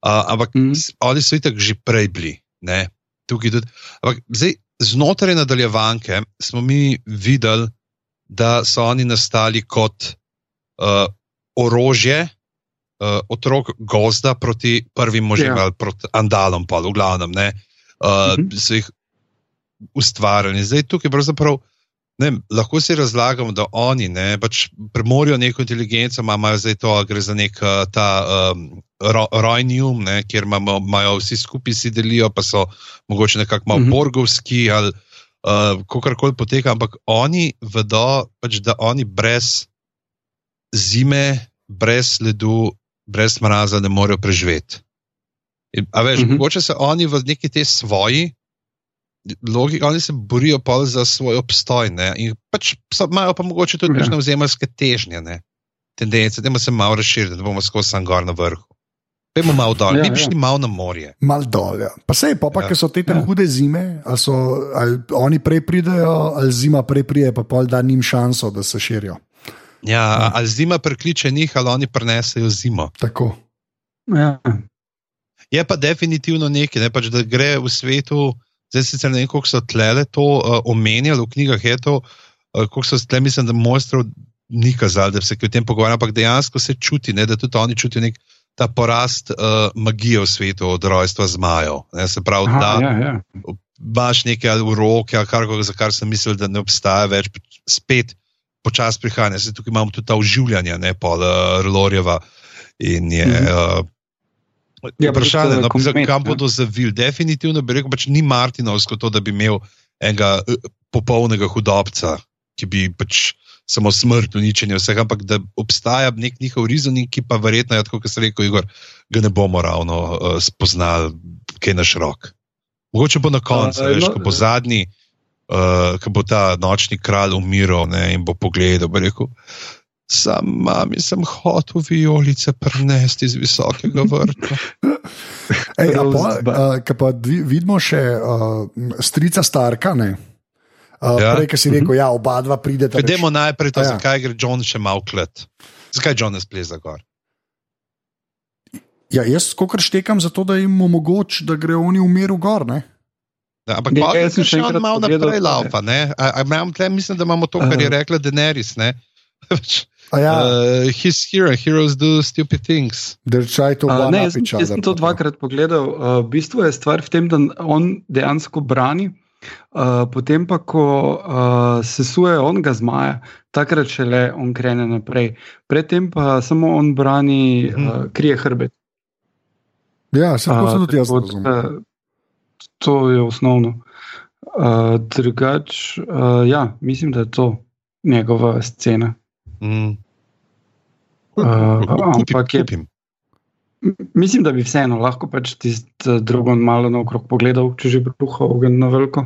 Speaker 1: Uh, ampak mm. oni so itak že prej bili. Tudi, ampak zdaj, znotraj nadaljevanke smo mi videli, da so oni nastali kot uh, orožje uh, otrok gozda proti prvim možem. Ja. ali proti andalom, pa v glavnem, ne, uh, mm -hmm. so jih ustvarjali. Zdaj tukaj pravzaprav. Ne, lahko si razlagamo, da oni ne, pač premorijo neko inteligenco, imajo zdaj to, gre za nek ta um, rojnium, ne, kjer imajo vsi skupaj si delijo, pa so mogoče nekako malo mm -hmm. borgovski ali uh, kakorkoli poteka, ampak oni vedo, pač, da oni brez zime, brez ledu, brez mraza ne morejo preživeti. In, a veš, mm -hmm. mogoče se oni v neki te svoji logiki, oni se borijo pa za svoj obstoj. Ne? In pač so, imajo pa mogoče tudi ja. zemljske težnje, ne? tendence, da se malo razširijo, da bomo skozi sam gor na vrhu. Pejmo malo dol, ja, mi bi ja. šli malo na morje.
Speaker 3: Mal dol, ja. Pa se je, pa, pa ja. so te tam ja. hude zime, ali, so, ali oni prej pridejo, ali zima prej pride, pa pol da njim šanso, da se širijo.
Speaker 1: Ja, ja. ali zima prekliče njih, ali oni prenesejo zimo.
Speaker 3: Tako.
Speaker 2: Ja.
Speaker 1: Je pa definitivno nekaj, ne, pač, da gre v svetu. Zdaj sicer ne vem, kako so tle to uh, omenjali v knjigah, je to, uh, kako so tle, mislim, da mojstrov ni kazali, da se o tem pogovarjajo, ampak dejansko se čuti, ne, da tudi oni čutijo nek ta porast uh, magije v svetu od rojstva zmajev. Se pravi, Aha, da ja, ja. imaš nekaj uroke, ali kar, za kar sem mislil, da ne obstaja več, spet počasi prihajanje. Zdaj tukaj imamo tudi ta oživljanje, ne pa uh, Lorjeva in je. Mhm. Uh, Ja, vprašanje je, no, kam bodo zavili. Definitivno bi rekel, pač ni Martinovsko to, da bi imel enega uh, popolnega hudobca, ki bi pač samo smrt, uničenje vsega, ampak da obstaja nek njihov rezoning, ki pa verjetno, ja, kot se reče, Igor, ga ne bomo ravno uh, spoznali, kaj naš rok. Mogoče bo na koncu, uh, veš, no, ko bo zadnji, uh, ko bo ta nočni kralj umiral in bo pogledal, bo rekel. Sam mami sem hotel vijolice prenesti iz visokega vrta.
Speaker 3: Ej, pa, uh, pa vidimo še uh, strica Starka. Uh, ja. Prej, ki si rekel, da ja, oba dva prideta.
Speaker 1: Pojdimo najprej to, ja. zakaj gre John še malo klet. Zakaj John ne spleza gor?
Speaker 3: Ja, jaz kot štekam za to, da jim omogočim, da grejo oni v miru gor. Ne?
Speaker 1: Da, ampak ne, jaz sem še enkrat malo naprej laupa. Mislim, da imamo to, kar je rekla Denerys.
Speaker 3: Ja.
Speaker 1: Uh, his hero, heroes do stupid things.
Speaker 2: Uh, ne, jaz, jaz sem to dvakrat pogledal. Uh, v bistvu je stvar v tem, da on dejansko brani. Uh, potem pa, ko uh, se suje on ga zmaja, takrat šele on krene naprej. Predtem pa samo on brani, uh, krije hrbet.
Speaker 3: Ja, lahko uh, tudi jaz razumem.
Speaker 2: To je osnovno. Uh, drugač, uh, ja, mislim, da je to njegova scena. Mm. Uh, ampak je. Mislim, da bi vseeno lahko pač tisti drugo malo naokrog pogledal, če že bruha ogen na veliko.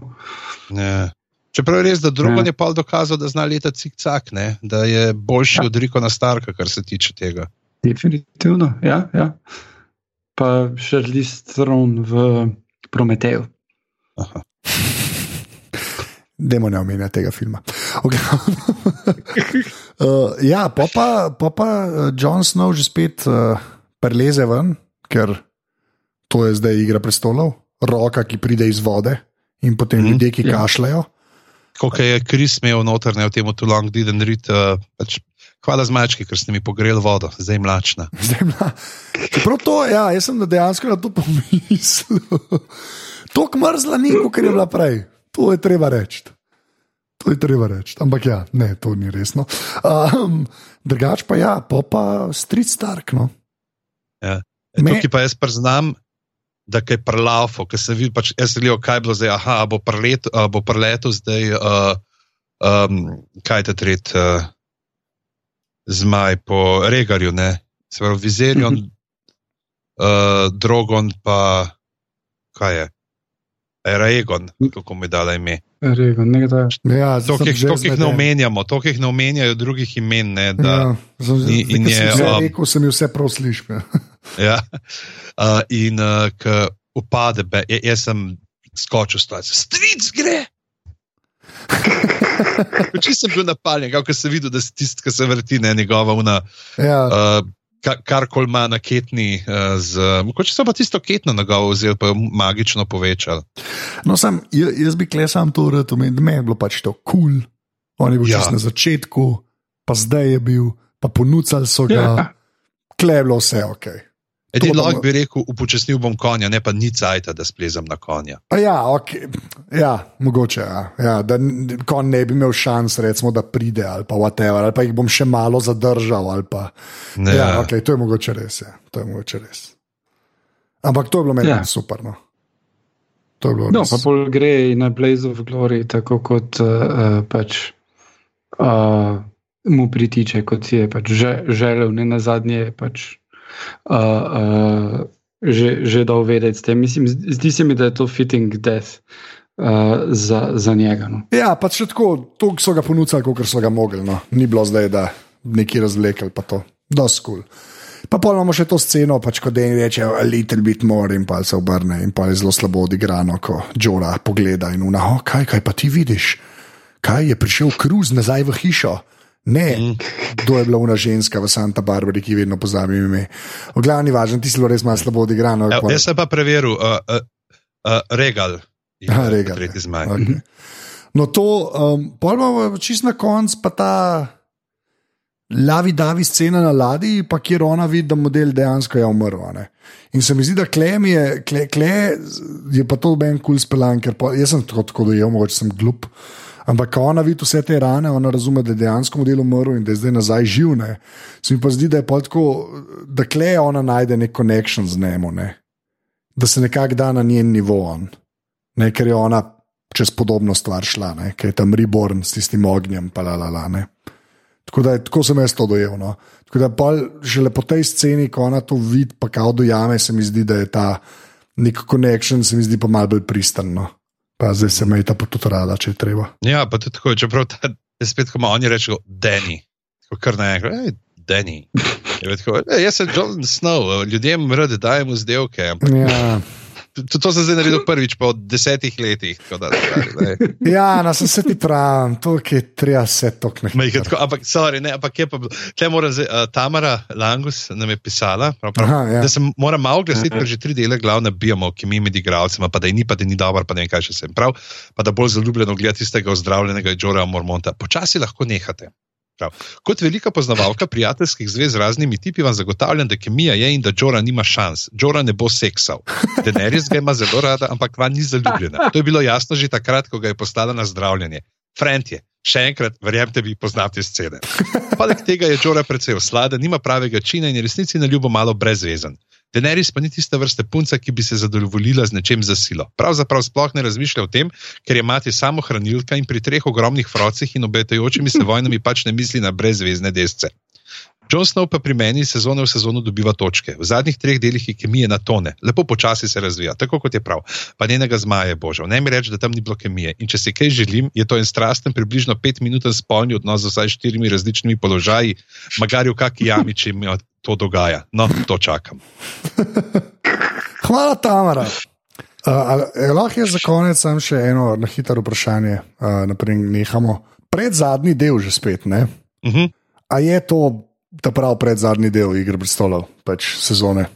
Speaker 1: Ne. Čeprav je res, da drugo je pa dokazal, da zna leteti cik-cak, da je boljši ja. od Rika na Starka, kar se tiče tega.
Speaker 2: Definitivno, ja. ja. Pa še list stron v Prometeju.
Speaker 3: Demo ne omenja tega filma. Okay. uh, ja, pa pa, pa, pa John Snow že spet uh, preleze ven, ker to je zdaj igra prestolov, roka, ki pride iz vode in potem mm, ljudje, ki ja. kašljajo.
Speaker 1: Kot je Kris imel noter, ne v tem, tu long didn't read. Uh, pač Hvala zmački, ker ste mi pogreli vodo, zdaj mlačna.
Speaker 3: Zdaj mla... Prav to, ja, jaz sem dejansko na to pomislil. To kmrzla ni, kot je bila prej. To je treba reči. To je treba reči. Ampak ja, ne, to ni resno. Um, drugač pa ja, pa pa street stark. No.
Speaker 1: Ja. E, Me... Tukaj pa jaz priznam, da je prelafo, ker sem videl, pač, jaz sem videl, kaj je bilo zdaj. Aha, bo preleto zdaj, uh, um, kaj te tret. Uh, Zmaj po regarju, ne, se pravi, vizerion, mm -hmm. uh, drogon, pa kaj je. Eragon, kako mi dala ime.
Speaker 2: Nekaj
Speaker 3: takega. Ja,
Speaker 1: to, ki jih ne omenjamo, to, ki jih ne omenjajo drugih imen. Ne, da, ja,
Speaker 3: zem, in, in je, že um, rekel, sem jih vse prav slišal.
Speaker 1: ja, uh, in uh, ko upade, be, jaz sem skočil stvari. Stric gre! Če sem bil napaljen, kako sem videl, da se tisti, ki se vrti, ne njegova una. Ja. Uh, kar koli ima na ketni, uh, mogoče so pa tisto ketno glavu vzeli, pa magično povečali.
Speaker 3: No, sam, jaz bi klesal to, da me je bilo pač to kul, cool. on je bil ja. na začetku, pa zdaj je bil, pa ponudili so ga, ja. kleblo vse ok.
Speaker 1: Edini lahko bi rekel, upočasnil bom konja, ne pa ni cajt, da splezam na konja.
Speaker 3: Ja, okay. ja, mogoče. Ja. Ja, da konj ne bi imel šans, recimo, da pride ali pa whatever, ali pa jih bom še malo zadržal. Pa, ja, okay, to je mogoče res. Ja. To je mogoče res. Ampak to je bilo meni ja. super. No. To je bilo
Speaker 2: no, pa pol gre na Blaze of Glory, tako kot uh, pač. Uh, Mu pritiče, kot si je pač želel, ne na zadnje, pač uh, uh, že, že dal vedeti s tem. Mislim, zdi se mi, da je to fitting death. Uh, za, za njega. No.
Speaker 3: Ja, pač tako, to so ga ponudili, kot so ga mogli. No. Ni bilo zdaj, da neki razvlekel, pa to, da je skul. Pa pa imamo še to sceno, pač, ko Dejni reče: a little bit more, in pa se obrne, in pa je zelo slabo odigrano, ko Džora pogleda in una, oh, kaj, kaj pa ti vidiš, kaj je prišel kruz nazaj v hišo. Ne, mm. kdo je bila ona ženska v Santa Barbari, ki vedno pozabi ime. V glavni važen, ti si bilo res malo slabo odigrano.
Speaker 1: Ja, jaz sem pa preveril, uh, uh, uh, regal.
Speaker 3: Ja, regal. Tretji zmaj. Okay. No, to, um, pojmo čist na konc, pa ta lavi davi scena na ladji, pa kjer ona vidi, da model dejansko je umrl. Ne? In se mi zdi, da klem je, kle, kle je pa to ben kul cool speljan, ker pa, jaz sem tako, tako dojel, mogoče sem glup. Ampak, ko ona vidi vse te rane, ona razume, da je dejansko model umrl in da je zdaj nazaj živ. Ne. Se mi pa zdi, da je tako, da kleje ona najde nek konekšen z njemu, ne. da se nekako da na njen nivo, ne, ker je ona čez podobno stvar šla, ne, ker je tam reborn s tistim ognjem. La, la, la, tako, da, tako sem jaz to dojel. No. Tako da pa že po tej sceni, ko ona to vidi, pa kao dojame, se mi zdi, da je ta nek konekšen, se mi zdi pa malo bolj pristano. Pa zdaj se me ta tudi rada, če je treba.
Speaker 1: Ja, pa tudi tako, čeprav ta, spet, ko oni rečejo, Deni, kar naj reče, Deni. Jaz sem John Snow, ljudem rade dajemo zdevke.
Speaker 3: Ja.
Speaker 1: To, to sem zdaj naredil prvič po desetih letih. Da, da,
Speaker 3: ja, na no, sem se ti pravi, to je treba se tokne.
Speaker 1: Ampak, sorry, ne, ampak je pa, tle mora zdaj, uh, Tamara Langus nam je pisala, prav, prav, Aha, ja. da se mora malo glasiti, ker že tri dele glavne bijamo, ki mi med igravcema, pa da je ni, pa da ni dobro, pa ne vem, kaj še sem prav, pa da bolj zaljubljeno gledati tistega ozdravljenega Džora Mormonta. Počasi lahko nehate. Prav. Kot velika poznavalka prijateljskih zvez z raznimi tipi, vam zagotavljam, da kemija je in da Džora nima šans. Džora ne bo seksal. Denerys ga ima zelo rada, ampak van ni zaljubljena. To je bilo jasno že takrat, ko ga je postala na zdravljenje. Frent je, še enkrat, verjemite, vi poznate scene. Poleg tega je Džora precej osladen, nima pravega čina in je resnici na ljubo malo brezvezen. Denerys pa ni tista vrsta punca, ki bi se zadovoljila z nečem za silo. Pravzaprav sploh ne razmišlja o tem, ker je mati samo hranilka in pri treh ogromnih frocih in obetajočimi se vojnami pač ne misli na brezvezne desce. Jon Snow pa pri meni sezone v sezono dobiva točke. V zadnjih treh delih je kemije na tone, lepo počasi se razvija, tako kot je prav. Pa njenega zmaja je božal. Ne mi reči, da tam ni bilo kemije. In če si kaj želim, je to en strasten, približno pet minut spolni odnos z vsaj štirimi različnimi položaji, magari v kaki jami, če mi to dogaja. No, to čakam.
Speaker 3: Hvala, Tamara. Uh, lahko je za konec samo še eno na hitro vprašanje, uh, naprej nehamo. Pred zadnji del, že spet. Uh
Speaker 1: Uh -huh.
Speaker 3: A je to ta prav pred zadnji del Igre prestolov, pač sezone?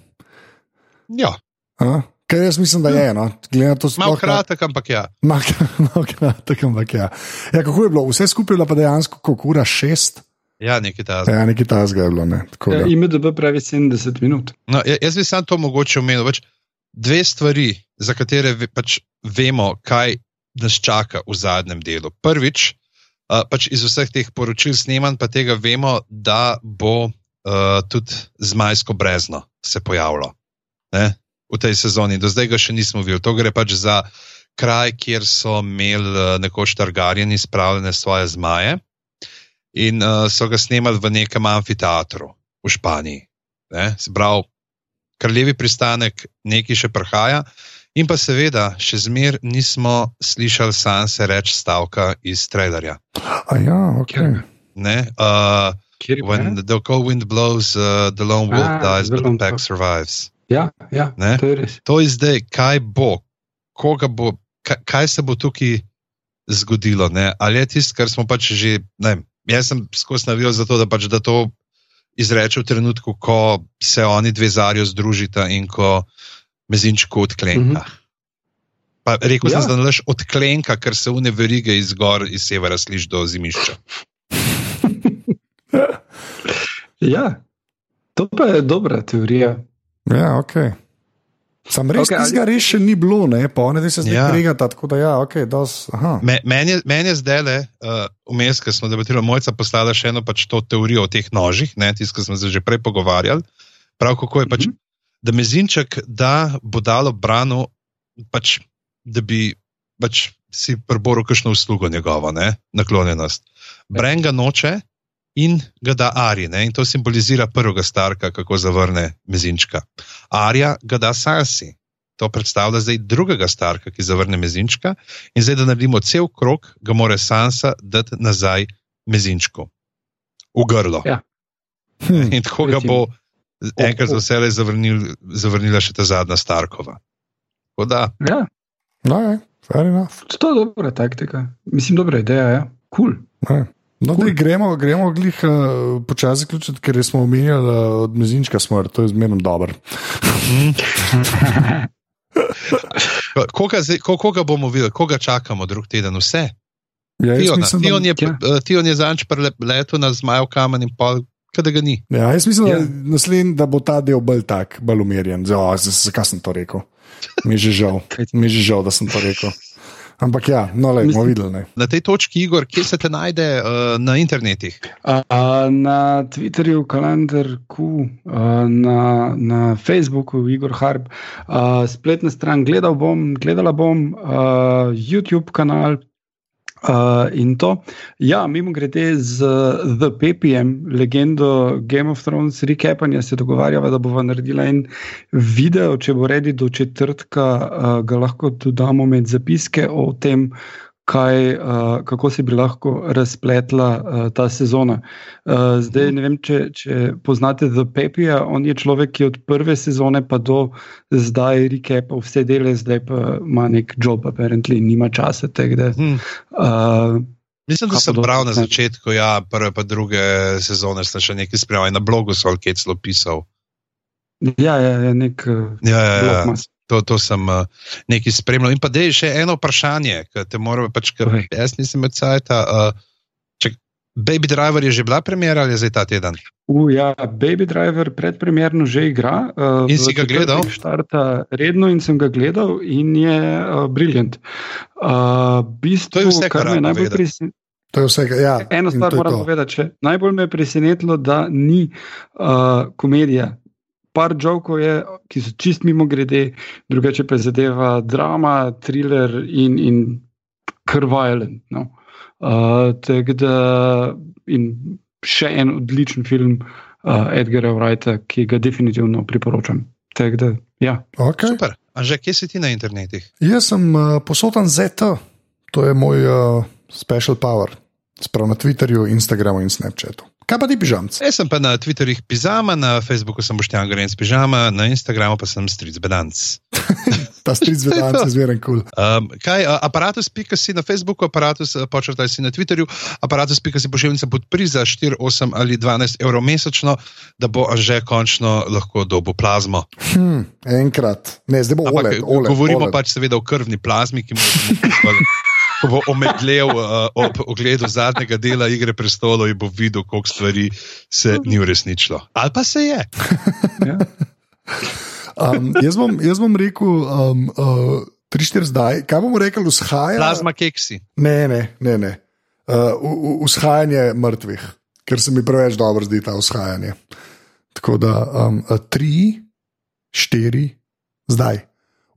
Speaker 1: Ja,
Speaker 3: A? Ker jaz mislim, da je eno. Glede na to,
Speaker 1: malo
Speaker 3: sploh,
Speaker 1: kratek, ampak ja.
Speaker 3: Malo mal kratek, ampak ja. ja. Kako je bilo? Vse skupaj je bilo pa dejansko kot ura šest.
Speaker 1: Ja, nekaj ta.
Speaker 3: Ja, nekaj tasga je bilo. Ne. Tako
Speaker 2: Ja. IMDB pravi 70 minut.
Speaker 1: No, ja- jaz bi samo to mogoče omenil. Pač dve stvari, za katere ve, pač vemo, kaj nas čaka v zadnjem delu. Prvič, uh, pač iz vseh teh poročil snemanj, pa tega vemo, da bo uh, tudi zmajsko brezno se pojavilo ne, v tej sezoni. Do zdaj ga še nismo videli. To gre pač za kraj, kjer so imeli uh, nekoč Targarjeni spravljene svoje zmaje in uh, so ga snemali v nekem amfiteatru v Španiji. Ne, pravi, kraljevi pristanek, nekaj še prihaja. In pa seveda, še zmeraj nismo slišali Sanse reči stavka iz trailerja.
Speaker 3: A ja, ok.
Speaker 2: Kjer?
Speaker 1: Ne, uh,
Speaker 2: Kjer je
Speaker 1: when
Speaker 2: bila?
Speaker 1: the cold wind blows, uh, the lone wolf
Speaker 2: Ah,
Speaker 1: dies,
Speaker 2: The
Speaker 1: but the pack survives.
Speaker 2: Ja, ja
Speaker 1: Ne?
Speaker 2: to je res.
Speaker 1: To je zdaj, kaj bo, koga bo, kaj, kaj se bo tukaj zgodilo. Ne? Ali je tisto, kar smo pač že. Ne, vem, jaz sem skozi navijal za to, da, pač, da to izreče v trenutku, ko se oni dve zarijo združita in ko mezinčko odklenka.
Speaker 2: Mhm.
Speaker 1: Pa rekel
Speaker 2: Ja.
Speaker 1: sem, da leš odklenka, ker se une verige iz gor, iz severa sliši do zimišča.
Speaker 2: Ja, to pa je dobra teorija.
Speaker 3: Ja, ok. Sam res
Speaker 2: Okej,
Speaker 3: okay,
Speaker 2: ali-
Speaker 3: tega res še ni bilo, ne? pa oni se zdaj
Speaker 1: Ja.
Speaker 3: ja. kregata, tako da ja, ok, dos, aha.
Speaker 1: Me- Meni je, men je zdaj le, uh, vmes, ko smo debatirali, mojca poslala še eno pač to teorijo o teh nožih, tisto, ki smo se že prej pogovarjali. Prav kako je pač, mm. -hmm. Da mezinček da bo dalo branu, pač, da bi pač si preboral kakšno uslugo njegovo, ne? naklonjenost. Bren ga noče in ga da Ari, ne? in to simbolizira prvega starka, kako zavrne mezinčka. Arja ga da Sansi. To predstavlja zdaj drugega starka, ki zavrne mezinčka, in zdaj, da naredimo cel krok, ga mora Sansa dati nazaj mezinčku, v grlo.
Speaker 2: Ja.
Speaker 3: Hm.
Speaker 1: In tako ga bo enkrat za vse zavrnil, zavrnila še ta zadnja Starkova. Tako da,
Speaker 2: Ja,
Speaker 3: No, je, fair enough.
Speaker 2: to je dobra taktika. Mislim, dobra ideja. Ja. Cool.
Speaker 3: Ne. No,
Speaker 2: Cool.
Speaker 3: cool. gremo, gremo glih uh, počasi zaključiti, ker smo omenjali uh, od mezinčka smrt, to je zmerno dobro.
Speaker 1: koga, koga bomo videli, koga čakamo drug teden, vse.
Speaker 3: Ja,
Speaker 1: Tion,
Speaker 3: mislim,
Speaker 1: Tion je,
Speaker 2: ja.
Speaker 1: eh, Tion je zanč preletel na zmajev kamen in pol, kada ga ni.
Speaker 3: ja, jaz mislim
Speaker 2: Ja.
Speaker 3: da, naslednji, da bo ta del bolj tak, bolj umirjen. Zakaj sem to rekel? Mi je že žal, mi je že žal, da sem to rekel. Ampak ja, no, le bomo videli. Ne.
Speaker 1: Na tej točki, Igor, kje se te najde uh, na internetih?
Speaker 2: A, a, na Twitterju, kalendarku, a, na, na Facebooku, Igor Harb, a, spletna stran, gledal bom, gledala bom, a, YouTube kanal. Uh, in to, ja, mimo grede z The PPM, legendo Game of Thrones, recapanja, se dogovarjava, da bova naredila en video, če bo redi do četrtka, uh, ga lahko dodamo med zapiske o tem, kaj, uh, kako se bi lahko razpletla uh, ta sezona. Uh, zdaj ne vem, če, če poznate The Pepija, on je človek, ki od prve sezone pa do zdaj recapa vse dele, zdaj pa ima nek job, apparently, nima časa. tak Da,
Speaker 1: Hm.
Speaker 2: uh,
Speaker 1: Mislim, da sem bral na začetku, ja, prve pa druge sezone, sem še nekaj spremljal, na blogu so celo pisal.
Speaker 2: ja, ja, ja, nek
Speaker 1: Ja, ja, ja.
Speaker 2: blog.
Speaker 1: To, to sem uh, nekaj spremljal. In pa da je še eno vprašanje, ki te moram pač, ker
Speaker 2: Povej.
Speaker 1: jaz nisem med sajta. Uh, če, Baby Driver je že bila premjera ali je zdaj ta teden?
Speaker 2: Uh, ja, Baby Driver predpremjerno že igra. Uh,
Speaker 1: In
Speaker 2: v
Speaker 1: si ga gledal?
Speaker 2: Štarta redno in sem ga gledal in je uh, briljant. Uh, bistvu,
Speaker 1: To je vse, kar
Speaker 2: kar me najbolj presenetilo.
Speaker 3: To je vse, ja,
Speaker 2: Eno stvar moram povedati. Najbolj me je presenetilo, da ni uh, komedija. Par žokov je, ki so čist mimo grede, drugače pa zadeva drama, thriller in, in krvalen. No. Uh, tako da, in še en odličen film uh, Edgara Wrighta, ki ga definitivno priporočam. Tako da, ja.
Speaker 3: Okay.
Speaker 1: Super. A že kje si ti na internetih?
Speaker 3: Jaz sem uh, posoten ZT, to je moj uh, special power, sprav na Twitterju, Instagramu in Snapchatu. Kaj pa ti pižamc?
Speaker 1: Jaz sem pa na Twitterju Pizama, na Facebooku sem Boštjan Gorenc Pižama, na Instagramu pa sem Stric Bedanc.
Speaker 3: Ta stric vedanc je zveren kul. Cool.
Speaker 1: Um, kaj, uh, aparatus.si na Facebooku, aparatus uh, počrtaj si na Twitterju, aparatus.si pošiljnica podpri za 4, 8 ali 12 evrov mesečno, da bo že končno lahko dobo plazmo.
Speaker 3: Hm, enkrat, ne, zdaj bo
Speaker 1: Ampak,
Speaker 3: OLED. OLED
Speaker 1: govorimo
Speaker 3: OLED.
Speaker 1: pač seveda o krvni plazmi, ki mu Ko bo omedlel uh, ob ogledu zadnjega dela Igre prestolov in bo videl, koliko stvari se ni uresničilo. Ali pa se je.
Speaker 2: Ja.
Speaker 3: Um, jaz, bom, jaz bom rekel, um, uh, tri, štiri zdaj. Kaj bomo rekli, vzhaja?
Speaker 1: Plazma keksi.
Speaker 3: Ne, ne, ne. ne. Uh, vzhajanje mrtvih, ker se mi preveč dobro zdi ta vzhajanje. Tako da um, uh, tri, štiri, zdaj.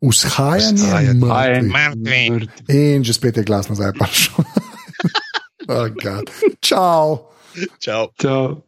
Speaker 3: Vzhajanje
Speaker 1: Vzhajanje.
Speaker 3: mrtvih.
Speaker 1: Mrtvi.
Speaker 3: In že spet je glas nazaj prišel. oh, God. Čau.
Speaker 1: Čau.
Speaker 2: Čau.